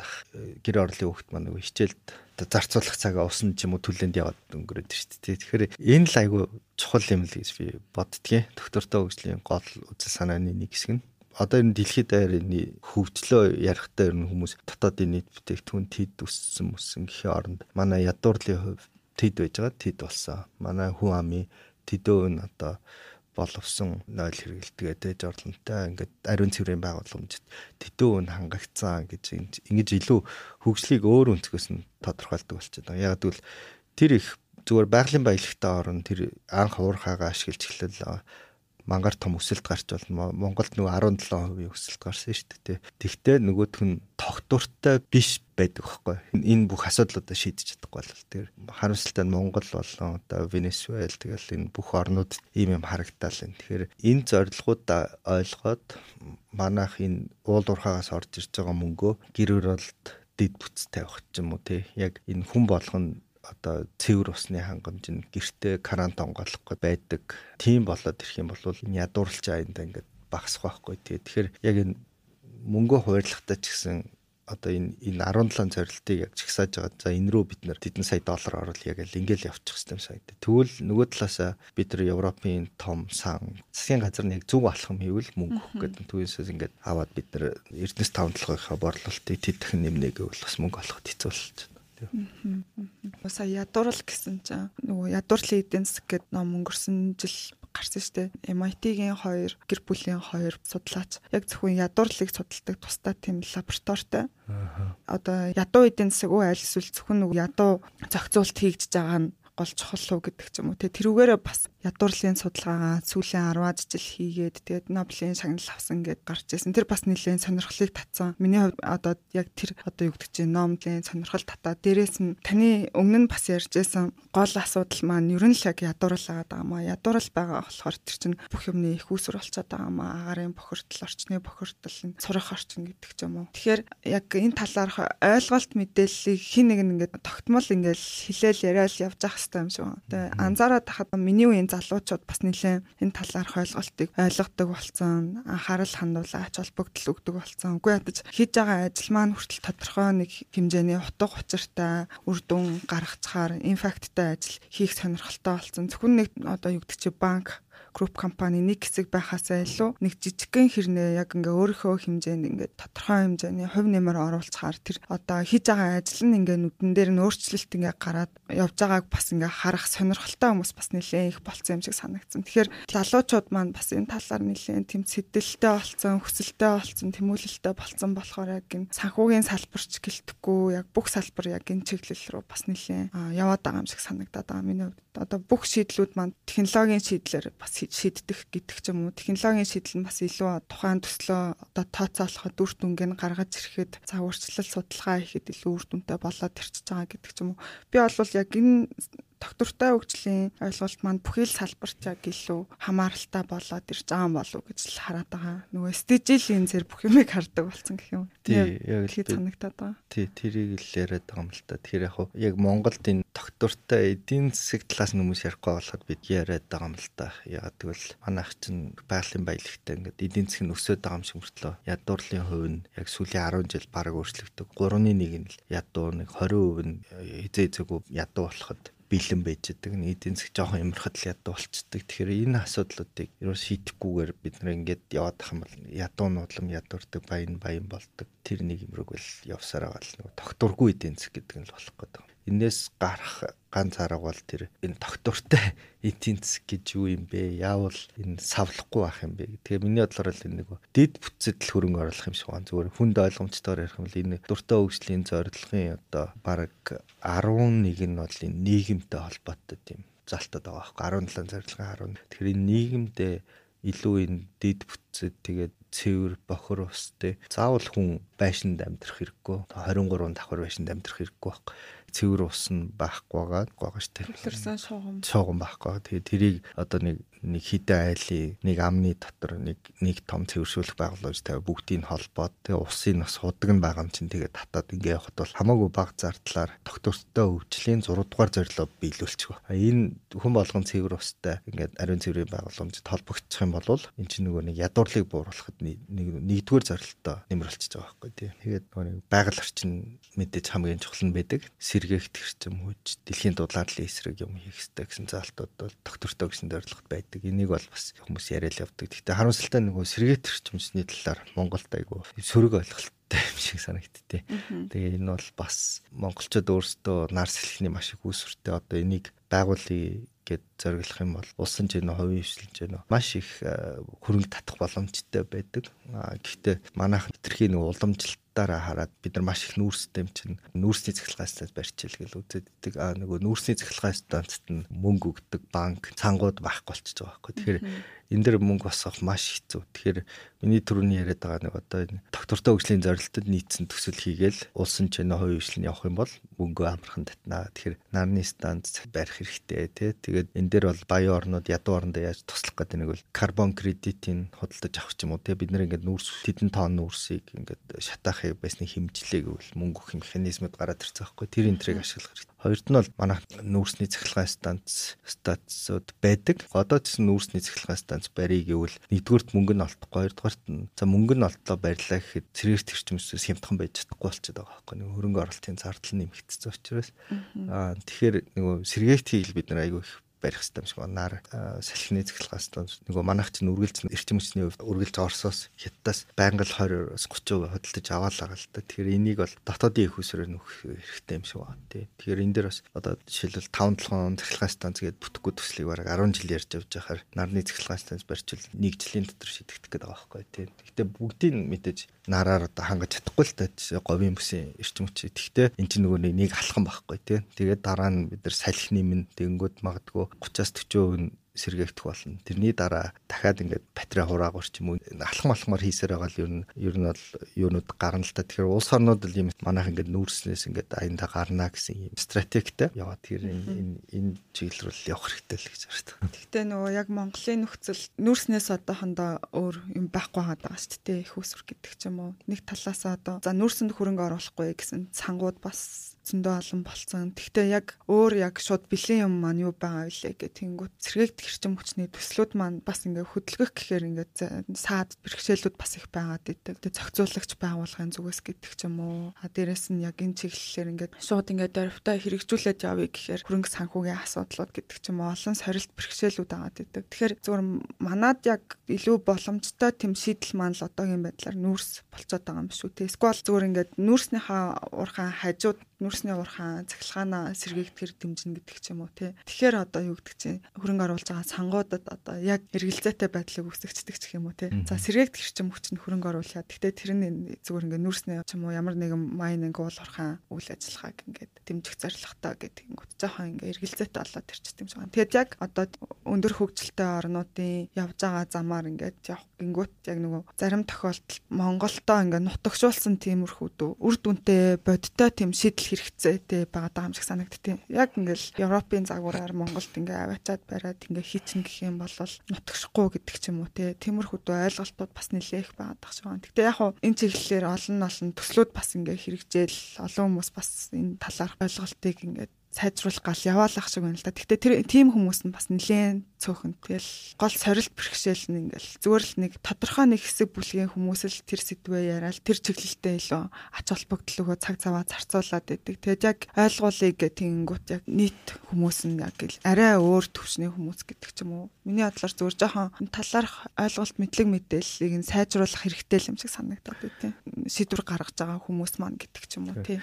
гэр орлын хөвгт маань нөгөө хичээлд зарцуулах цагаа усан ч юм уу түлэнд яваад өнгөрөөд дээ. Тэгэхээр энэ л айгүй чухал юм л гэж би боддгийн. Доктортой хөгжлийн гол үзэл санааны нэг хэсэг нь одоо энэ дэлхийд даяарны хөгжлөө ярихтаа ер нь хүмүүс дотоодын нийт бүтээгдэхүүн тэд өссөн мөсөн гэхийн оронд манай ядуурлын хувь тэд байж байгаа тэд болсон. Манай хүн амын тэдөө нь одоо боловсон нойл хэрэгэлтэгээд ээж орлонтой ингээд ариун цэврийн байгууламжид тэдөө өн хангагдсан гэж ингэж илүү хөгжлийг өөр өнцгөөс нь тодорхойлдог болчиход байгаа. Яг гэвэл тэр их зүгээр байгалийн баялагтай орон тэр анх уурхаагаа ашиглаж эхлэл мангар том өсөлт гарч болно. Монголд нөгөө 17% өсөлт гарсан шүү дээ. Тэгтээ нөгөөх нь тогтвортой биш байдаг байхгүй. Энэ бүх асуудлуудаа шийдэж чадахгүй бол тэр харамсалтай нь Монгол болон одоо Венесуэл тэгэл энэ бүх орнууд ийм юм харагдтал энэ. Тэгэхээр энэ зорилгоудаа ойлгоод манайх энэ уул уурхаагаас орж ирж байгаа мөнгөө гэр оролт дэд бүтц тавих ч юм уу те яг энэ хүн болгоно одоо цэвэр усны хангамж нь гэртээ карант онгойлохгүй байдаг. Тийм болоод ирэх юм бол энэ ядуурлж аянда ингээд багасах байхгүй тий. Тэгэхээр яг энэ мөнгө хуваарлахтаа ч гэсэн одоо энэ энэ 17 зорилтыг яг чагсааж байгаа. За энэ рүү бид нэр тэдэн сая доллар оруулах яг л ингээл явчих хэвээр санагдав. Тэгвэл нөгөө талаасаа бид нар Европын том сан засгийн газар нь яг зөв алхам хийвэл мөнгө өгөх гэдэг түүнээс ингээд аваад бид нар Эрдэнэс 5 толгойнхаа борлуулалтыг тэтгэн нэмнэ гэвэл бас мөнгө олоход хэцүү болж байна. Баса ядуурл гэсэн чинь нөгөө ядуурлын эдийн засаг гэдэг ном өнгөрсөн жил гарсан шүү дээ. MIT-гийн хоёр гэр бүлийн хоёр судлаач яг зөвхөн ядуурлыг судалдаг тусдаа тийм лабораторитой. Одоо ядуу эдийн засаг уу аль эсвэл зөвхөн нөгөө ядуу зохицуулт хийгдэж байгаа нь гол чухал уу гэдэг ч юм уу те тэрүүгээрээ бас ядуурлын судалгаагаа сүүлийн 10-аад жил хийгээд тэгээд Нобелийн шагнал авсан гэд гарч ирсэн. Тэр бас нэлээд сонирхлыг татсан. Миний хувьд одоо яг тэр одоо юу гэдэг чинь Нобелийн сонирхол татаа. Дээрээс нь таны өмнө нь бас ярьжсэн гол асуудал маань ер нь л яг ядуурлаагаад байгаа маа. Ядуурл байгаа болохоор тэр чинь бүх юмны их үүсвэр болчиход байгаа маа. Агарын бохирдол, орчны бохирдол, сурах орчин гэдэг ч юм уу. Тэгэхээр яг энэ талаарх ойлголт мэдээллийг хин нэг ингээд тогтмол ингээд хилээл яриад явж ах хэрэгтэй юм шиг байна. Тэгээ анзаараад тахад миний үеийн залуучууд бас нэлээд энэ талаарх ойлголтыг ойлгодог болсон, анхаарал хандуулаа ач холбогдол өгдөг болсон. Үгүй ядаж хийж байгаа ажил маань хүртэл тодорхой нэг хэмжээний утга учиртай үр дүн гаргацгаар импакттай ажил хийх сонирхолтой болсон. Зөвхөн нэг одоо чи банк групп компани нэг хэсэг байхаасаа илүү нэг жижигхэн хэрнээ яг ингээ өөрийнхөө хэмжээнд ингээ тодорхой хэмжээний хувь нэмэр оруулцгаар тэр одоо хийж байгаа ажил нь ингээ нүдэн дээр нь өөрчлөлт ингээ гараад явж байгааг бас ингээ харах сонирхолтой хүмүүс бас нэлээд их болцсон юм шиг санагдсан. Тэгэхээр залуучууд маань бас энэ талаар нэлээд тийм сэдэлтэй болцсон, хүсэлтэй болцсон, тэмүүлэлтэй болцсон болохоор яг энэ санхүүгийн салбарч гэлтэхгүй яг бүх салбар яг энэ чиглэл рүү бас нэлээд яваад байгаа юм шиг санагдаад байгаа миний хувьд. Одоо бүх шийдлүүд маань технологийн шийдлэр бас шийддэг гэдэг ч юм уу. Технологийн шийдэл нь бас илүү тухайн төслөө одоо тооцоолоход үр дүнг нь гаргаж ирэхэд за урьдчилал судалгаа хийхэд илүү үр дүнтэй болоод ирчихэж байгаа гэдэг ч юм уу. Би бол яг энэ доктортой хөгжлийн ойлголт маань бүхий л салбарт яг илүү хамааралтай болоод ирж байгаа юм болов уу гэж л хараад байгаа. Нөгөө стежилийн зэр бүх юмыг хардаг болсон гэх юм. Тий, яг л санагтаад байгаа. Тий, тэрийг л яриад байгаа юм л та. Тэгэхээр яг яг Монголд энэ доктортой эдийн засаг талаас нь хүмүүс ярихгүй болоход бид яриад байгаа юм л та. Яг тэгвэл манайх чинь байгалийн баялагтай ингээд эдийн засаг нь өсөд байгаа юм шиг мөртлөө ядуурлын хувь нь яг сүүлийн 10 жил баг өөрчлөгдөв. 3-ны 1 нь л ядуу нэг 20% нь хизээ хизээгүй ядуу болоход бэлэн байж байгаа. Нэг эдийн засаг жоохон ямархад л ядуу болцдог. Тэгэхээр энэ асуудлуудыг ерөө шийдэхгүйгээр бид нар ингээд яваад ах юм бол ядуу нуудлам ядуурдаг баян баян болдог. Тэр нэг юмрыг бол явсараа гал нэг тогтургүй эдийн засаг гэдэг нь л болох гэдэг энээс гарах ганц арга бол тэр энэ эдийн [LAUGHS] засаг гэж юу юм бэ? Яавал энэ савлахгүй байх юм бэ? Тэгээ миний бодлоор л нэг дэд бүтцэд л хөрөнгө оруулах юм шиг байна. Зүгээр хүнд ойлгомжтойгоор ярих юм бол энэ дуртай хөгжлийн зорилгын одоо баг 11 нь бол энэ нийгэмтэй холбоотой тийм залтад байгаа байхгүй 17 зорилгын 10. Тэгэхээр энэ нийгэмдээ илүү энэ дэд бүтцэд тэгээд цэвэр бохор устэй заавал хүн байшинд амьдрах хэрэггүй 23 давхар байшинд амьдрах хэрэггүй баг. Цэвэр ус нь байхгүй байгаа байгаа штэ. Төвлөрсөн шуугам. Шуугам байхгүй. Тэгээ тэрийг одоо нэг нэг хідэн айлын нэг амны дотор нэг нэг том цэвэршүүлэх байгууллагч тавь бүгдийг холбоод тэгээ усын бас худаг нь байгаа юм чинь тэгээ татаад ингээ явахад бол хамаагүй баг зардлаар доктортой өвчлийн 6 дугаар зорилоо биелүүлчих. Энэ хүн болгон цэвэр устай ингээд ариун цэврийн байгууламжид холбогдчих юм бол эн чинь нөгөө нэг ядуурлыг бууруулахад нэг нэгдүгээр зорилттой нэмэрлчихэж байгаа байхгүй тий. Тэгээд нөгөө байгаль орчин мэдээж хамгийн чухал нь байдаг. Сэргээгт хэрчм хүч дэлхийн дулааллын эсрэг юм хийх хэрэгтэй гэсэн заалтууд бол доктортой гэсэн зорилгот байдаг байдаг. Энийг бол бас хүмүүс яриад явдаг. Гэхдээ харамсалтай нөгөө сэргээт төрчмөсний талаар Монголд айгу сөрөг ойлголттой юм шиг санагдтыг. Тэгээ энэ бол бас монголчууд өөрсдөө нар сэлхний маш их үүсвэртэй одоо энийг байгуулъя гэд зориглох юм бол улсын жинэ хувийн хвшлж байна. Маш их хөрөнгө татах боломжтой байдаг. Гэхдээ манайх хэтэрхий нэг уламжлалтаараа хараад бид нар маш их нүүрстэй юм чинь нүүрсний цахилгаан станц барьчихэл гэл үздэг. Аа нөгөө нүүрсний цахилгаан станцт нь мөнгө өгдөг банк, цангууд байхгүй болчихж байгаа байхгүй. Тэгэхээр энэ дэр мөнгө босгох маш хэцүү. Тэгэхээр миний түрүүний яриад байгаа нэг одоо энэ доктортой хөгжлийн зорилтод нийцсэн төсөл хийгээл улсын чинээ хувийн хвшлэн явах юм бол мөнгөө амархан татнаа. Тэгэхээр нарны станц барих хэрэгтэй тий. Тэгээд энэ дээр бол баян орнууд ядуу орнод яаж туслах гэдэг нэг бол карбон кредитийн худалдаж авах ч юм уу тий. Бид нэр ингээд нүүрс хэдэн тонн нүүрсийг ингээд шатаахыг байсны хэмжлээг бол мөнгө өгөх механизмуд гараад ирсэн байхгүй. Тэр энтрийг ашиглах Хоёрт нь бол манайх нүүрсний цахилгаан станц стацууд байдаг. Одоо ч нүүрсний цахилгаан станц барья гэвэл нэгдүгürt мөнгө нь олдохгүй, хоёрдугаарт нь за мөнгө нь олдлоо барьлаа гэхэд цэрэг тэрчмэсээс хямдхан байж чадахгүй болчиход байгаа байхгүй. Нэг хөрөнгө оруулалтын зардал нэмэгдсэн учраас аа тэгэхээр нөгөө сэргээгт хийл бид нар айгүй их барих хэрэгтэй юм шиг байна. Нар салхины цэглэгээс нөгөө манайх чинь үргэлж эрчим хүчний хувьд үргэлж Оросоос Хятадаас байнга л 20-30% хөдөлж аваалаа л та. Тэгэхээр энийг бол дотоодын их усрээр нөхөх хэрэгтэй юм шиг байна тий. Тэгэхээр энэ дээр бас одоо жишээлбэл 5-7 цэглэгээс станц гээд бүтэхгүй төслийг бараг 10 жил ярьж явж байхаар нарны цэглэгээс станц барьчвал 1 жилийн дотор шийдэгдэх гэдэг байгаа байхгүй тий. Гэхдээ бүгдийг мэдээж нараар одоо хангаж чадахгүй л та говийн бүсийн эрчим хүч. Гэхдээ эн чинь нөгөө нэг алхам байхгүй тий. Тэгээд дараа нь бид нар салхины минь тэнгүүд магадгүй 30-аас 40% сэргээгдэх болно. Тэрний дараа дахиад ингээд батарей хураагаар ч юм уу алхам алхмаар хийсээр байгаа л ер нь ер нь бол юунууд гарна л та. Тэгэхээр улс орнууд л юм манайх ингээд нүүрснээс ингээд аянда гарна гэсэн юм стратегтэй яваад тэр энэ энэ чиглэл рүү явах хэрэгтэй л гэж байна. Гэхдээ нөгөө яг Монголын нөхцөл нүүрснээс одоохондоо өөр юм байхгүй байгаа шүү дээ. Их усүр гэдэг ч юм уу. Нэг талаас одоо за нүүрсэнд хөрөнгө оруулахгүй гэсэн цангууд бас зөндөө олон болцсон. Тэгвэл яг өөр яг шууд бэлэн юм маань юу байгаа вэ гэх тэнгүүт сэргээгт хэрчим хүчний төслүүд маань бас ингээ хөдөлгөх гэхээр ингээ саад бэрхшээлүүд бас их байгаад идэг. Тэгээ зохицуулагч байгууллагын зүгээс гэдэг ч юм уу. А дээрэс нь яг энэ чиглэлээр ингээ шууд ингээ дөрвтөө хэрэгжүүлээд явъя гэхээр хөрөнгө санхүүгийн асуудлууд гэдэг ч юм уу олон сорилт бэрхшээлүүд байгаад идэг. Тэгэхээр зөвхөн манад яг илүү боломжтой тэм шийдэл маань л одоогийн байдлаар нүүрс болцоод байгаа юм шүү. Тэ эсвэл зөвхөн ингээ нүүрснийхаа урхан хажууд нүүрсний урхаан цахилгаанаа сэргээгдэхэр дэмжинэ гэдэг ч юм уу тий. Тэгэхээр одоо юу гэдэг чинь хөрөнгө оруулж байгаа сангуудад одоо яг эргэлзээтэй байдлыг үүсгэгчдэг ч юм уу тий. За сэргээгдэх хэрчим хүчинд хөрөнгө оруулъя. Гэхдээ тэр нь зүгээр ингээ нүүрсний ч юм уу ямар нэгэн майнинг уул урхаан үйл ажиллагааг ингээд дэмжих зорилготой гэдэг ингүүт жоохон ингээ эргэлзээтэй болоод ирчихдэг юм шиг байна. Тэгэд яг одоо өндөр хөгжилтэй орнуудын явж байгаа замаар ингээд явах гингүүт яг нөгөө зарим тохиолдолд Монголдоо ингээ нутагшуулсан тиймэрхүү дүү үр дүнтэй бодтой тийм шийдэл хэрэгцээтэй байгаа юм шиг санагдтыг. Яг ингээл Европын загвараар Монголд ингээ аваачаад бариад ингээ хийчин гэх юм бол нутагшихгүй гэдэг ч юм уу те. Тиймэрхүү ойлголтууд бас нэлээх байгаад тах шиг байна. Гэтэ яг хуу энэ чиглэлээр олон олон төслүүд бас ингээ хэрэгжээл олон хүмүүс бас энэ талаарх ойлголтыг ингээ сайжруулах гал яваалах шиг байна л да. Гэхдээ тэр тийм хүмүүс нь бас нэлээд цөөхөн. Тэгэл гол сорилт бэрхшээл нь ингээл зүгээр л нэг тодорхой нэг хэсэг бүлгийн хүмүүс л тэр сэдвээ яриад тэр чиглэлтэй илүү ач холбогдол өгөө цаг цаваа зарцуулаад байдаг. Тэгэд яг ойлгуулъя гэх тэгэнгүүт яг нийт хүмүүс нь яг л арай өөр төвчний хүмүүс гэдэг ч юм уу. Миний бодлоор зүгээр жоохон талаарх ойлголт мэдлэг мэдээллийг нь сайжруулах хэрэгтэй юм шиг санагдаад байна. Шийдвэр гаргаж байгаа хүмүүс маань гэдэг ч юм уу тий.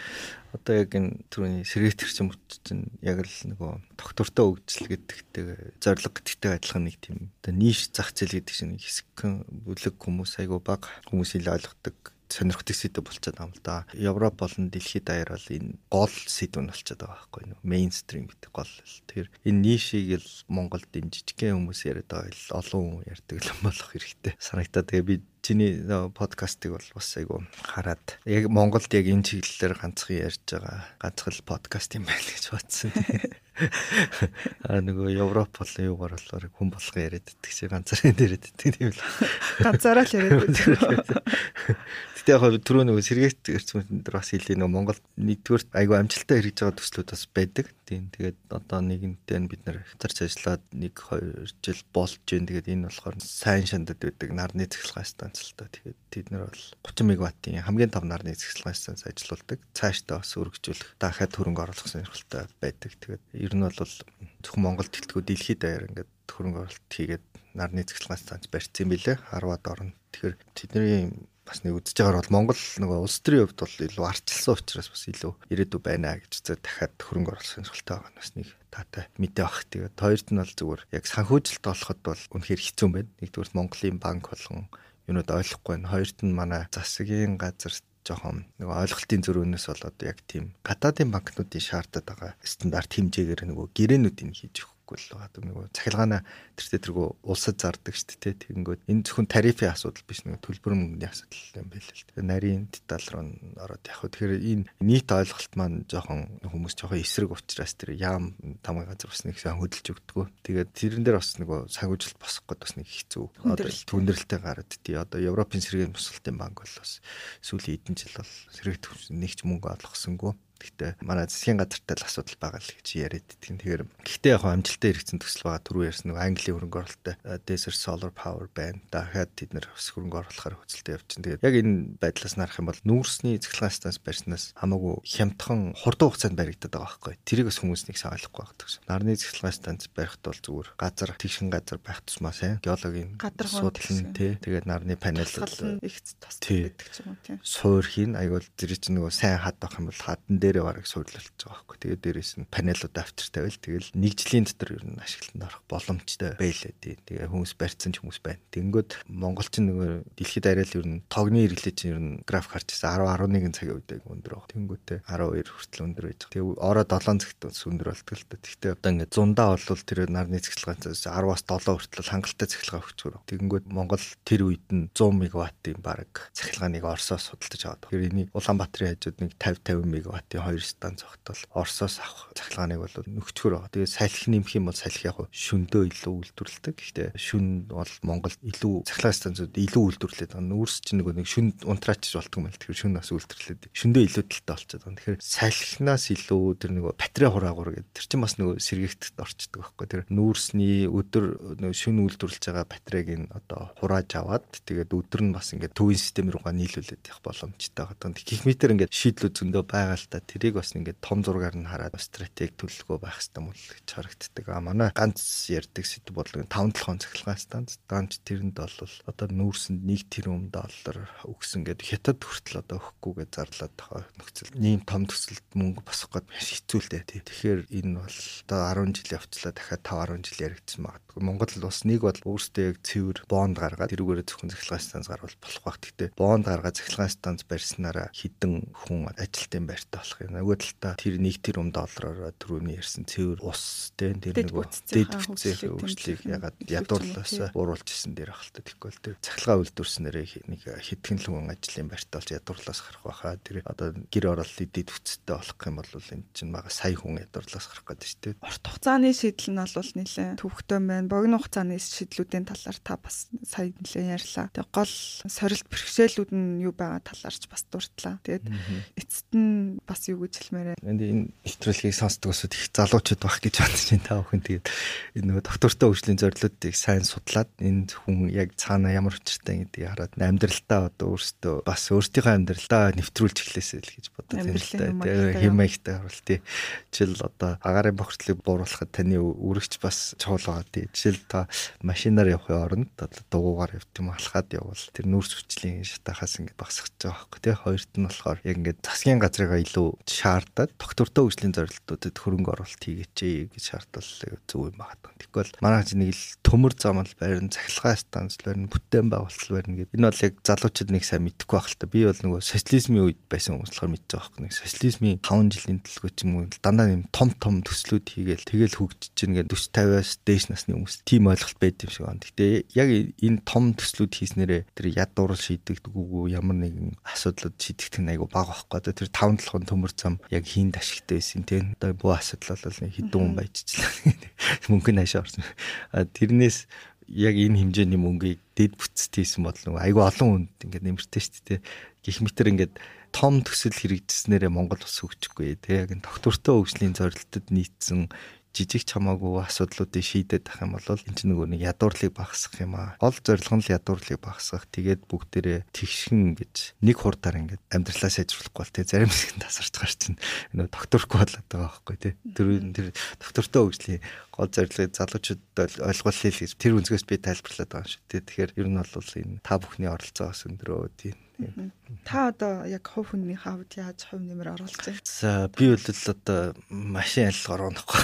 Одоо яг энэ түрүүний сэргийт хэрчим чинь яг л нөгөө доктортой өгжл гэдэгтэй зориг гэдэгтэй адилхан нэг тийм оо ниш зах зээл гэдэг чинь хэсэг бүлэг хүмүүс айгу баг хүмүүсийн ойлгодог сонирхдаг сэдв болчиход байгаа юм л да. Европ болон дэлхийд даяар бол энэ гол сэдв нь болчиход байгаа байхгүй юу? Мейнстрим гэдэг гол. Тэгэхээр энэ нишийг л Монголд энэ жижигхэн хүмүүс яриад байгаа л олон хүн ярьдаг юм [LAUGHS] болох хэрэгтэй. Санагтаа тэгээ би чиний подкастыг бол бас айгу хараад яг Монголд яг энэ чиглэлээр ганцхан ярьж байгаа ганцхан подкаст юм байна гэж бодсон. Аа нөгөө Европ болон юугаар болохоор хүн болгоо яриад идэх чи ганцаараа яриад идэх тийм л. Ганцаараа л яриад идэх. Гэтэ яг түрүү нөгөө сэргээт гэрчмэн дээр бас хэлээ нөгөө Монгол нэгдүгээр айгу амжилттай хэрэгж байгаа төслүүд бас байдаг. Тийм тэгээд одоо нэгэнтээ бид нар хязгаарч ажиллаад 1 2 жил болж гин тэгээд энэ болохоор сайн шандад байдаг нарны цэцгэлгээ станц та. Тэгээд тэд нар бол 30 мегаваттын хамгийн том нарны цэцгэлгээ станц ажилуулдаг. Цаашдаа бас өргөжүүлэх дахиад хөрөнгө оруулах сонирхолтой байдаг. Тэгээд ер нь бол зөвхөн Монголд гэлтгүү дэлхийд даяар ингээд хөрөнгө оруулалт хийгээд нарны цэцгэлгээ станц барьсан юм билэ 10-аад орнд. Тэгэхээр тэдний бас нэг үзэж байгаагаар бол Монгол нөгөө улс төрийн хувьд бол илүү арчилсан учраас бас илүү ирээдүй байна гэж зөв дахиад хөрөнгө оруулах сонирхолтой байгаа нь бас нэг таатай мэдээ баг. Тэгээд хоёрт нь бол зүгээр яг санхүүжилт олоход бол үнэхээр хэцүү байна. Нэгдүгээр Монголын банк болгон юунууд ойлгохгүй байна. Хоёрт нь манай засгийн газар жоохон нөгөө ойлголтын зөрүүнөөс болоод яг тийм гадаадын банкнуудын шаардаад байгаа стандарт хэмжээгээр нөгөө гэрээнүүдийг хийж өгөх хэрэггүй л байгаа. Нөгөө цахилгаана тэр тэргүү улсад зардаг шүү дээ. Тэгэнгүүт энэ зөвхөн тарифын асуудал биш нөгөө төлбөр мөнгөний асуудал юм байл л. Тэгээ нарийн деталь руу ороод яг хөө тэгэхээр энэ нийт ойлголт маань жоохон хүмүүс жоохон эсрэг учраас тэр яам тамга газар нэг сан хөдөлж өгдөггүй. Тэгээд тэрэн дээр бас нөгөө сагуужилт босох гээд бас нэг хэцүү. Одоо түндрэлтэй гараад тий. Одоо Европын сэргийн тусалтын банк бол бас сүүлийн хэдэн жил бол төвчний нэг ч мөнгө олгосонгүй Гэхдээ манай засгийн газартай л асуудал байгаа л гэж яриад идэх. Тэгэхээр гэхдээ яг амжилттай хэрэгцсэн төсөл байгаа түрүү ярьсан нэг Английн хөрөнгө оруулалттай э, Desert Solar Power байна. Дахиад тэд нэр бас хөрөнгө оруулахаар хөцөлтэй явчихсан. Тэгээд яг энэ байдлаас нарах юм бол нүүрсний цэцлэгаан станц барьснаас хамаагүй хямдхан хурдан хугацаанд баригдаад байгаа байхгүй. Тэрийг бас хүмүүс нэг сайн ойлгохгүй байгаа гэсэн. Нарны цэцлэгаан станц барихт бол зүгээр газар тэгшин газар байх тусмаа сайн геологийн судлан тий. Тэгээд нарны панел их тас гэдэг ч юм уу тий. Суур хийн айгуул тэр чинь нөгөө сайн хад байх юм бол хадан дээрээ бараг суурлалж байгаа байхгүй. Тэгээд дээрэс нь панелууд автер тавил тэгэл нэг жилийн дотор ер нь ашиглалтанд орох боломжтой байлаа тий. Тэгээ хүмүүс барьсан ч хүмүүс байна. Тэнгүүд Монгол ч нөгөө дэлхийд арай л ер нь тогны хэрэглээ чинь ер нь график харж ирсэн 10 11 цагийн үед өндөр баг. Тэнгүүтээ 12 хүртэл өндөр байж байгаа. Тэгээ ороо 7 цагт өндөр болтго л та. Тэгтээ одоо ингээд зундаа бол тэр нарны цэцгэлгаанаас 10-аас 7 хүртэл хангалттай цэцгэлгаа өгчөөр. Тэгэнгүүт Монгол тэр үед нь 100 мегаваттын бараг цэцгэлгааныг Оросоос судалдаж аваад. Тэгэхээр энийг Улаанбаатарын хажууд нэг 50 50 мегаваттын Монголын хоёр станц зогтол Оросоос авах цахилгааныг бол нөхчгөр байгаа. Тэгээд салхи нэмэх юм бол салхи яг шөндөө илүү үйлдвэрлэдэг. Гэхдээ шүн бол Монголд илүү цахилгаан станцууд илүү үйлдвэрлээд байгаа. Нүүрс чинь нэг нэг шүн унтраач болтго мэл. Тэгэхээр шүн бас үйлдвэрлээд шөндөө илүү талтай болчиход байгаа. Тэгэхээр салхинаас илүү тэр нэг батарей хураагур гэдэг тэр чинь бас нөгөө сэргийгт орчдөг байхгүй. Тэр нүүрсний өдөр нөгөө шүн үйлдвэрлэж байгаа батарейг нь одоо хурааж аваад тэгээд өдөр нь бас ингээд төвийн систем руугаа нийлүүлээд явах боломжтой байгаа. Гэх мэтэр ингээд шийдлүүд зөндөө байгаа л та тэрийг бас ингээд том зургаар нь хараад стратеги төлөвлөгөө байх хэрэгтэй мөл гэж харагддаг. А манай ганц ярддаг сэдв бол 5 7 цахилгаан станц. Данч тэрэнд бол одоо нүүрсэнд 1 тэрбум доллар өгсөн гэдэг хятад хүртэл одоо өгөхгүйгээ зарлаад байгаа нөхцөл. Ийм том төсөлд мөнгө босох гээд хэцүүлтэй тий. Тэгэхээр энэ бол одоо 10 жил явцлаа дахиад 5 10 жил яригдсан магадгүй. Монгол бас нэг бол өөртөө яг цэвэр бонд гаргаад тэрүүгээр зөвхөн цахилгаан станц гарвал болох байх. Гэхдээ бонд гаргаад цахилгаан станц барьснараа хідэн хүн ажилтны байртай болох юм. Нөгөө талдаа тэр нэг тэр ум доллараар түрүүний ярьсан цэвэр ус тэ тэр нөгөө дэд бүтцийн өөрчлөлийг ягаад ядуурлаас бууруулчихсан дээр ахalta тэгэхгүй л тэр цахилгаан үйлдвэрснээр нэг хэдхэн л хүн ажлын байртаа болж ядуурлаас гарах байхаа тэр одоо гэр оролт дэд бүтцтэй болох юм бол энэ чинь мага сая хүн ядуурлаас гарах гэдэг шүү дээ. Урт хугацааны шийдэл нь бол нэлээд төвхтөн байна. Богино хугацааны шийдлүүдийн талаар та бас сая нэлээд ярьлаа. Тэг гол сорилт бэрхшээлүүд нь юу байгаа талаарч бас дурдлаа. Тэгээд эцэст нь бас юу гэж хэлмээр байна. Энэ нэвтрүүлгийг сонсдог усуд их залуучууд байх гэж бодож байна та бүхэн. Тэгээд энэ нөгөө доктортой хөгжлийн зорилтуудыг сайн судлаад энэ хүн яг цаана ямар учиртай гэдгийг хараад амьдралдаа одоо өөртөө бас өөртөөхөө амьдралдаа нэвтрүүлж эхлэсэй л гэж бодож байна л да. Тэгээд хэмээгтэй харуул тий. Жишээл одоо агаарын бохирдлыг бууруулахад таны үрэгч бас чухал байгаа тий. Жишээл та машинаар явахын оронд одоо дугуугаар явт юм алхаад явбал тэр нүүрс хүчлийн шатахаас ингэ багсах гэж байгаа байхгүй тий. Хоёрт нь болохоор яг ингэ засгийн газрыгаа илүү шаардаад доктортой хөгжлийн зорилтуудад хөрөнгө оруулалт хийгээч гэж шаардвал зөв юм байна. Тэгвэл манай нэг л төмөр замал байрны цахилгаан станц байрны бүтээн байгуулалт байрны гэдэг. Энэ бол яг залуучууд нэг сайн мэдэхгүй байх л та. Би бол нөгөө социализмын үед байсан хүмүүс болохоор мэдэж байгаа хэрэг. Социализмын 5 жилийн төлгөө ч юм уу дандаа юм том том төслүүд хийгээл тэгэл хөгжиж чинь ингээд 40 50-аас дээш насны хүмүүс тийм ойлголт байд юм шиг байна. Гэтэ яг энэ том төслүүд хийснээрээ тэр ядуур шийдэгдэг үгүй ямар нэгэн асуудлууд шийдэгдэх нь айгу бага байхгүй. Тэр 5 толгойн төмөр зам яг хийнд ашигтай байсан тийм. Одоо буу асуудал бол хэдэн хүн баяжчлаа. [LAUGHS] Мөнгө нь хашаа орсон. Тэрнээс яг энэ хэмжээний мөнгийг дэд бүтцэд хийсэн бол нөгөө айгүй олон хүнд ингээд нэмэртэй шүү дээ. Гэх мэтэр ингээд том төсөл хэрэгжснээрээ Монгол ус хөгжихгүй тий яг энэ доктортой хөгжлийн зорилтод нийцсэн жижиг ч хамаагүй асуудлуудыг шийдээд ах юм бол энэ чинь нөгөө нэг ядуурлыг багасгах юм аа. Гол зорилго нь л ядуурлыг багасгах. Тэгээд бүгдээрээ тэгшин гэж нэг хурдаар ингээд амьдралаа сайжруулахгүй бол тэг зарим хэсэг нь тасарч гар чинь нөгөө докторгүй болоод байгаа байхгүй тий. Тэр тэр доктортой хөгжлийн гол зорилгыг залуучуудад ойлгуулъя л гэж тэр үнцгээс би тайлбарлаад байгаа юм шүү. Тэгэхээр ер нь бол энэ та бүхний оролцоогоос өндрөө тийм Та одоо яг хувь хүний хавд яаж хувь нэмэр оруулж байна? За би бол одоо машин алилгаар онохгүй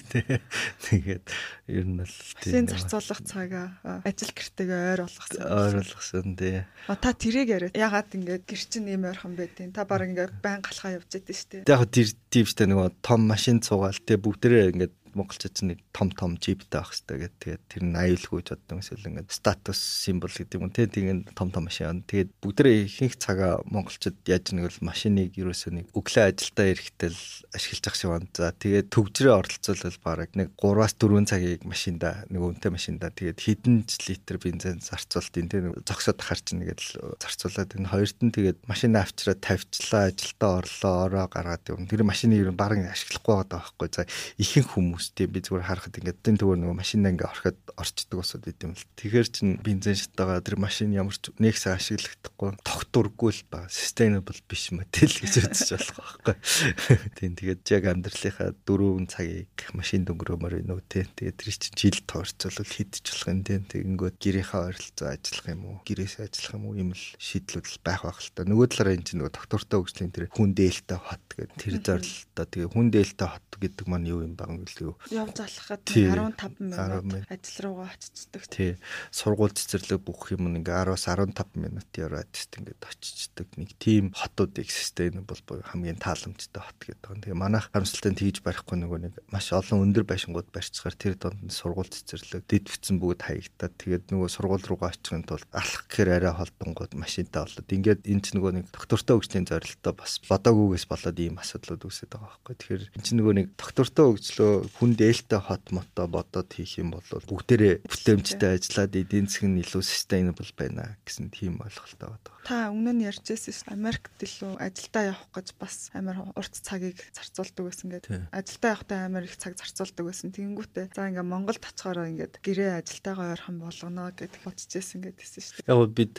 тий. Тэгээд ер нь бол машин зарцуулах цагаа ажил гэртэйгээ ойр болгосон. Ойр болгосон тий. Та тэрийг яриад ягаад ингээд гэр чинь ийм ойрхон байдیں۔ Та баг ингээд байн галхаа явж идэв штэ. Яг тэр тийм штэ нөгөө том машин цугаал тий бүгдээрээ ингээд монголчууд нэг том том жиптэй байх хэрэгтэй гэдэг. Тэгээд тэр нь аюулгүй ч одоо эсвэл ингээд статус символ гэдэг юм те тэгээд том том машин. Тэгээд бүгдээ ихэнх цагаа монголчууд яаж нэг л машиныг ерөөсөө нэг өглөө ажилдаа ирэхдээ л ашиглаж ах шиг байна. За тэгээд төгжрээ оролцуулбал бараг нэг 3-аас 4 цагийг машинда нэг үнэтэй машинда тэгээд хэдэн литр бензин зарцуултын те зогсоод харч нэгэд л зарцуулаад энэ хоёрт нь тэгээд машинаа авчираад тавьчлаа ажилдаа орлоо ороо гаргаад юм. Тэр машиныг ер нь бараг ашиглахгүй байгаа байхгүй. За ихэнх хүмүүс хүмүүстэй би зүгээр харахад ингээд энэ төгөр нөгөө машинаа ингээд ороход орчдөг усуд идэм л. Тэгэхээр чин бензин шатагаа тэр машин ямар ч нэгс ашиглахдаггүй тогтургүй л ба sustainable биш модель гэж үзэж болох байхгүй. [LAUGHS] Тийм тэгээд яг амьдралынхаа дөрвөн цагийг машин дөнгөрөөмөр нөө тий. Тэгээд тэр чин жил тойрцол хидж болох юм тий. Тэгэнгүүт гэрийнхаа ойролцоо ажиллах юм уу? Гэрээс ажиллах юм уу? Ийм л шийдлүүд байх байх л та. Нөгөө талаараа энэ чинь нөгөө доктортой хөгжлийн тэр хүн дээлтэй хот гэдэг тэр зорилтоо тэгээ хүн дээлтэй хот гэдэг маань юу юм баг гэлээ юу явж алхахад 15 минут ажил руугаа очицдаг. Тий. Сургууль цэцэрлэг бүх юм ингээ 10-аас 15 минут яваад ингээд очицдаг. Нэг тийм хотуудыг sustainable буюу хамгийн тааламжтай хот гэдэг. Тэгээ манайх харамсалтай тэгж барихгүй нөгөө нэг маш олон өндөр байшингууд барьцгаар тэр донд сургууль цэцэрлэг дэд бүтсэн бүгд хаягдаад тэгээд нөгөө сургууль руугаа очихын тулд алах гэхээр арай холдонгууд машинтай болоод ингээд энэ ч нөгөө нэг доктортой хөгжлийн зорилттой бас бодоогүйгээс болоод ийм асуудлууд үүсэж байгаа байхгүй. Тэгэхээр энэ ч нөгөө нэг доктортой хөгжлөө хүн дээлтэй хот мото бодоод хийх юм бол бүгдээрээ бүтээмжтэй ажиллаад эдийн нь илүү sustainable байна гэсэн тийм ойлголттой байна. Та өмнө нь ярьжсэн Америкт илүү ажилдаа явах гэж бас амар урт цагийг зарцуулдаг байсан гэдэг. Ажилдаа явахдаа амар их цаг зарцуулдаг байсан. Тэнгүүтээ за ингээ Монголд очихоор ингээд гэрээ ажилтаагаа ойрхон болгоно гэдэг бодчихсэн гэдээсэн шүү дээ. Яг бид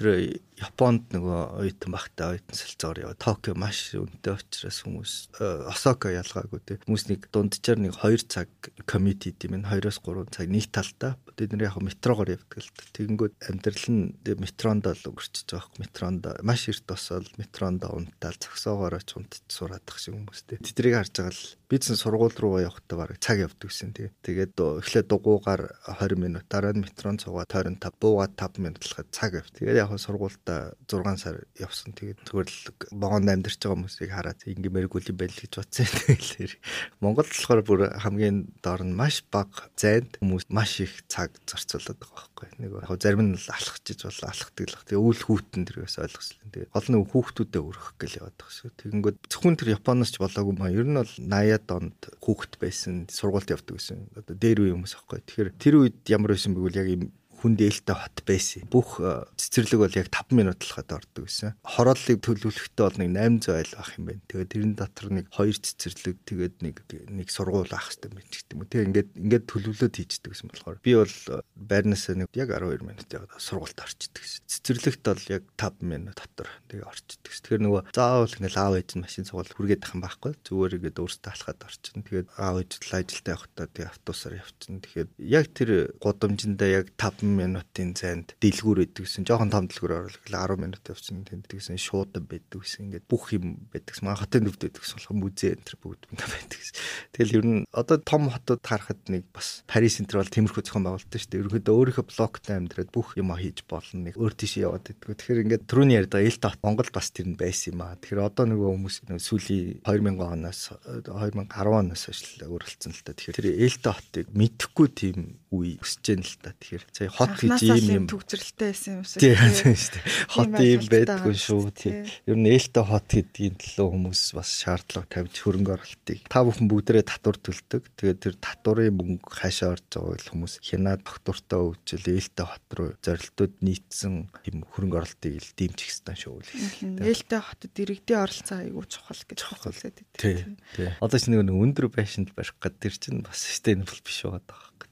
Японд нөгөө оюутан багтаа оюутан солилцоогоор яваа. Токио маш үнэтэй учраас хүмүүс э, Осака ялгаагүй те. Хүмүүс нэг дунджаар нэг 2 цаг комьюти тийм энэ 2-оос 3 цаг нэг талдаа бид нэр яг метрогоор явдаг л та. Тэгэнгүүт амьдрал нь метронд л өнгөрчихөж байгаа хөө. Метронд маш эрт босоод метронд унтаал зөксөөгөөрөө ч унтж сураадах шиг хүмүүстэй. Тэдрийг харж байгаа л бид ч сургууль руу явахдаа бараг цаг явдаг гэсэн тий. Тэгээд эхлээд дугуугаар 20 минут дараа нь метрон цугаа тойрон 5 буугаад 5 минут л цаг авт. Тэгээд яг сургуультай 6 сар явсан. Тэгээд зүгээр л богонд амьдарч байгаа хүмүүсийг хараад ингээмэргүй юм байл гэж бодсон. Тэгэхээр Монгол болохоор бүр хамгийн доор нь маш бага зайд хүмүүс маш их цаг зарцуулаад байгаа байхгүй. Нэг яг зарим нь алхachиж бол алхдаг л. Тэгээ үйл хүүтэн тэргээс ойлгосон. Тэгээ гол нь хүүхдүүдэд өргөх гэл яваад байгаа шүү. Тэгэнгүүт зөвхөн тэр Японоос ч болоогүй маа. Ер нь бол 80-аад онд хүүхэд байсан, сургуульд явдаг гэсэн. Одоо дээр үе хүмүүс аахгүй. Тэгэхээр тэр үед ямар байсан бэ гэвэл яг юм хүн дээлтэй хот байсан. Бүх э, цэцэрлэг бол яг 5 минут хад ордог байсан. Хорооллыг төлөвлөхдөө бол нэг 800 айл байх юм байна. Тэгээд тэрэн дотор нэг 2 цэцэрлэг тэгээд нэг нэг сургууль авах хэрэгтэй ч гэдэг юм. Тэгээд ингээд ингээд төлөвлөлөд хийждэг гэсэн болохоор би бол э, байрнаас нэг яг 12 минут яваад сургуульд орчдөг гэсэн. Цэцэрлэгт бол яг 5 минут дотор тэгээд орчдөг. Тэгэхээр нөгөө заавал ингээд аав ээж нь машин цугал хүргээд ах юм байхгүй. Зүгээр ингээд өөртөө алхаад орчин. Тэгээд аав ээж л ажилдаа явахдаа тэгээд автобусаар явчихна. Тэгэхээр яг тэр гудамжиндаа яг 5 минутын зайд дэлгүүр өгдөг гэсэн. Жохон том дэлгүүр оруулах 10 минут явсан тэндэг гэсэн. Шуудан байдаг гэсэн. Ингээд бүх юм байдаг гэсэн. Манай хотын нөвд байдаг гэсэн. Болох музей энэ бүгд ингээд байдаг гэсэн. Тэгэл ер нь одоо том хотод харахад нэг бас Парис энэ бол тиймэрхүү зохион байгуулалт шүү дээ. Ерөнхийдөө өөрийнхөө блоктой амьдраад бүх юм хийж болно. Нэг өөр тийш яваад байдаг. Тэгэхээр ингээд түрүүний ярьдаг Эльтот Монгол бас тэр нь байсан юм аа. Тэгэхээр одоо нөгөө хүмүүс сүүлийн 2000 оноос 2010 оноос хойш өөрчлөлтсөн л та. Тэгэхээр тэр Эльтот хотыг мэдхгүй тийм үе өсөж гэн л та. Тэгэхээр сая хот гэж ийм юм төгжрэлтэй байсан юм шиг. Тийм шүү дээ. Хот ийм байдгүй шүү. Тийм. Ер нь Эльтот хот гэдгийн төлөө хүмүүс бас шаардлага тавьж хөрөнгө оруулалтыг та бүхэн бүгдээрээ татвар төлдөг. Тэгээд тэр татварын мөнгө хаашаа орж байгааг хүмүүс хянаад доктортой өвжил Эльтот хот руу зорилтууд нийцсэн тийм хөрөнгө оруулалтыг л дэмжих хэрэгтэй шүү. Ээлтэй хотод иргэдийн оролцоо айгүй чухал гэж хэлээд байдаг. Тий. Тий. Одоо ч нэг өндөр байшинд барих гад тэр чинь бас sustainable биш байгаа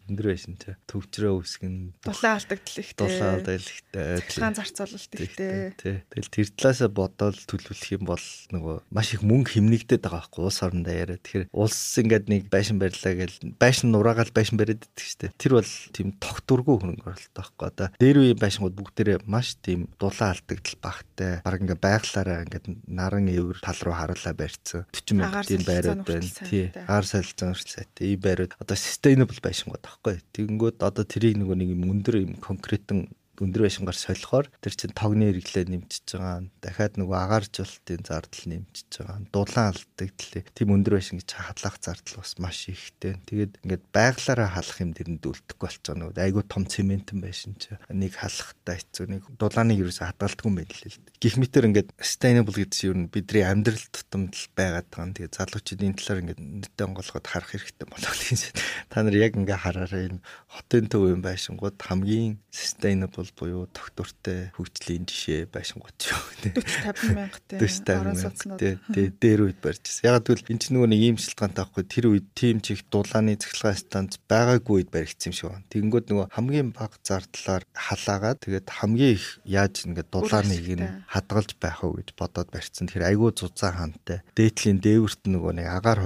өндөр байсан те. Төвчрөө үсгэн дулаан алдагдал ихтэй. Дулаан алдагдал ихтэй. Адилхан зарцуулалт ихтэй. тэгэл тэр талаасаа бодоод төлөвлөх юм бол нөгөө маш их мөнгө хэмнэгдээд байгаа байхгүй улс орондоо яриа тэгэхээр улс ингээд нэг байшин барьлаа гэл байшин нураагаал байшин бариад идэх штэ тэр бол тийм тогтургүй хөрөнгө оруулалт байхгүй одоо. Дээр үеийн байшингууд бүгдээрээ маш тийм дулаан алдагдал багтай. Баг ингээд байглаараа ингээд наран эвэр тал руу харуулаа барьцсан. 40 мянган байрууд байна. тий агаар солилцоон сайтай ийм байрууд одоо sustainable байшингууд байхгүй. Тэгэнгүүт одоо тэрийг нөгөө нэг юм өндөр юм конкретэн өндөр байшингаар солихоор тэр чин тогны хэрэглээ нэмчихэж байгаа. Дахиад нөгөө агааржуулалтын зардал нэмчихэж байгаа. Дулаан алдагдлээ. Тийм өндөр байшин гэж хадлах зардал бас маш ихтэй. Тэгээд ингээд байглаараа халах юм дэрэнд үлдэхгүй болчихоо нөгөө айгүй том цементэн байшин чи нэг халахтай хэцүү нэг дулааныг ерөөсө хадгалдаггүй юм байл л. Гэх мэтэр ингээд sustainable гэдэг чинь ер нь бидний амьдрал тутамд байгаад байгаа. Тэгээд залуучуудын талаар ингээд нэтэ онголгоод харах хэрэгтэй болоо гэж. [LAUGHS] Та нар яг ингээ хараараа энэ хотын төв юм байшингууд хамгийн sustainable буюу доктортой хөгжлийн жишээ байшингууд шүү. 40 50 мянгатай. 40 50 мянгатай. Дээр үед барьжсэн. Яг тэгвэл энэ чинь нөгөө нэг ийм шилтгаантай байхгүй. Тэр үед тим чих дулааны цахилгаан станц байгаагүй үед баригдсан юм шиг байна. Тэгэнгүүт нөгөө хамгийн бага зардлаар халаагаад тэгээд хамгийн их яаж ингээд дулааныг нь хадгалж байх уу гэж бодоод барьсан. Тэгэхээр айгүй зузаан хаантай. Дээдлийн дээвэрт нөгөө нэг агаар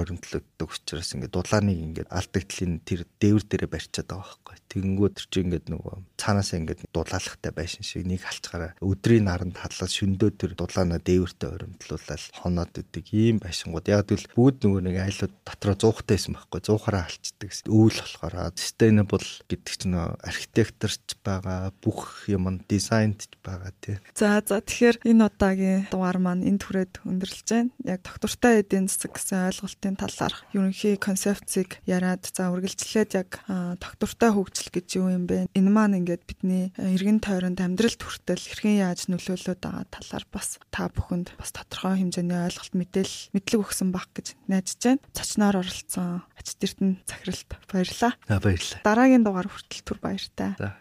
хоримтлогддог учраас ингээд дулааныг ингээд алдагдлын тэр дээвэр дээрээ барьчаад байгаа байхгүй. Тэгэнгүүт тэр чинь ингээд нөгөө цаанаасаа ингээд дулаалгатай байшин шиг нэг халчгаараа өдрийн наранд хадлал шөндөө тэр дулаана дээвэртэй оримтлуулаад хоноод идэг ийм байшингууд. Яг тэгвэл бүгд нөгөө нэг айлууд дотроо зуухтай байсан байхгүй. Зуухаараа алчдаг. Өвөл болохоор sustainable гэдэг чинь архитекторч байгаа, бүх юм нь дизайнч байгаа тий. За за тэгэхээр энэ удаагийн дугаар маань энэ түрээд өндөрлөж байна. Яг доктортой эдийн засаг гэсэн ойлголтын талаар ерөнхий концепцийг яриад за үргэлжлээд яг доктортой хөгжил гэж юу юм бэ? Энэ маань ингээд бидний эргэн тойронд амьдралд хүртэл хэрхэн яаж нөлөөлөд байгаа талаар бас та бүхэнд бас тодорхой хэмжээний ойлголт мэдээлэл мэдлэг өгсөн баг гэж найдаж байна. Цочноор оролцсон ач тэртэн захиралт баярлаа. баярлалаа. Дараагийн дугаар хүртэл түр баяртай. За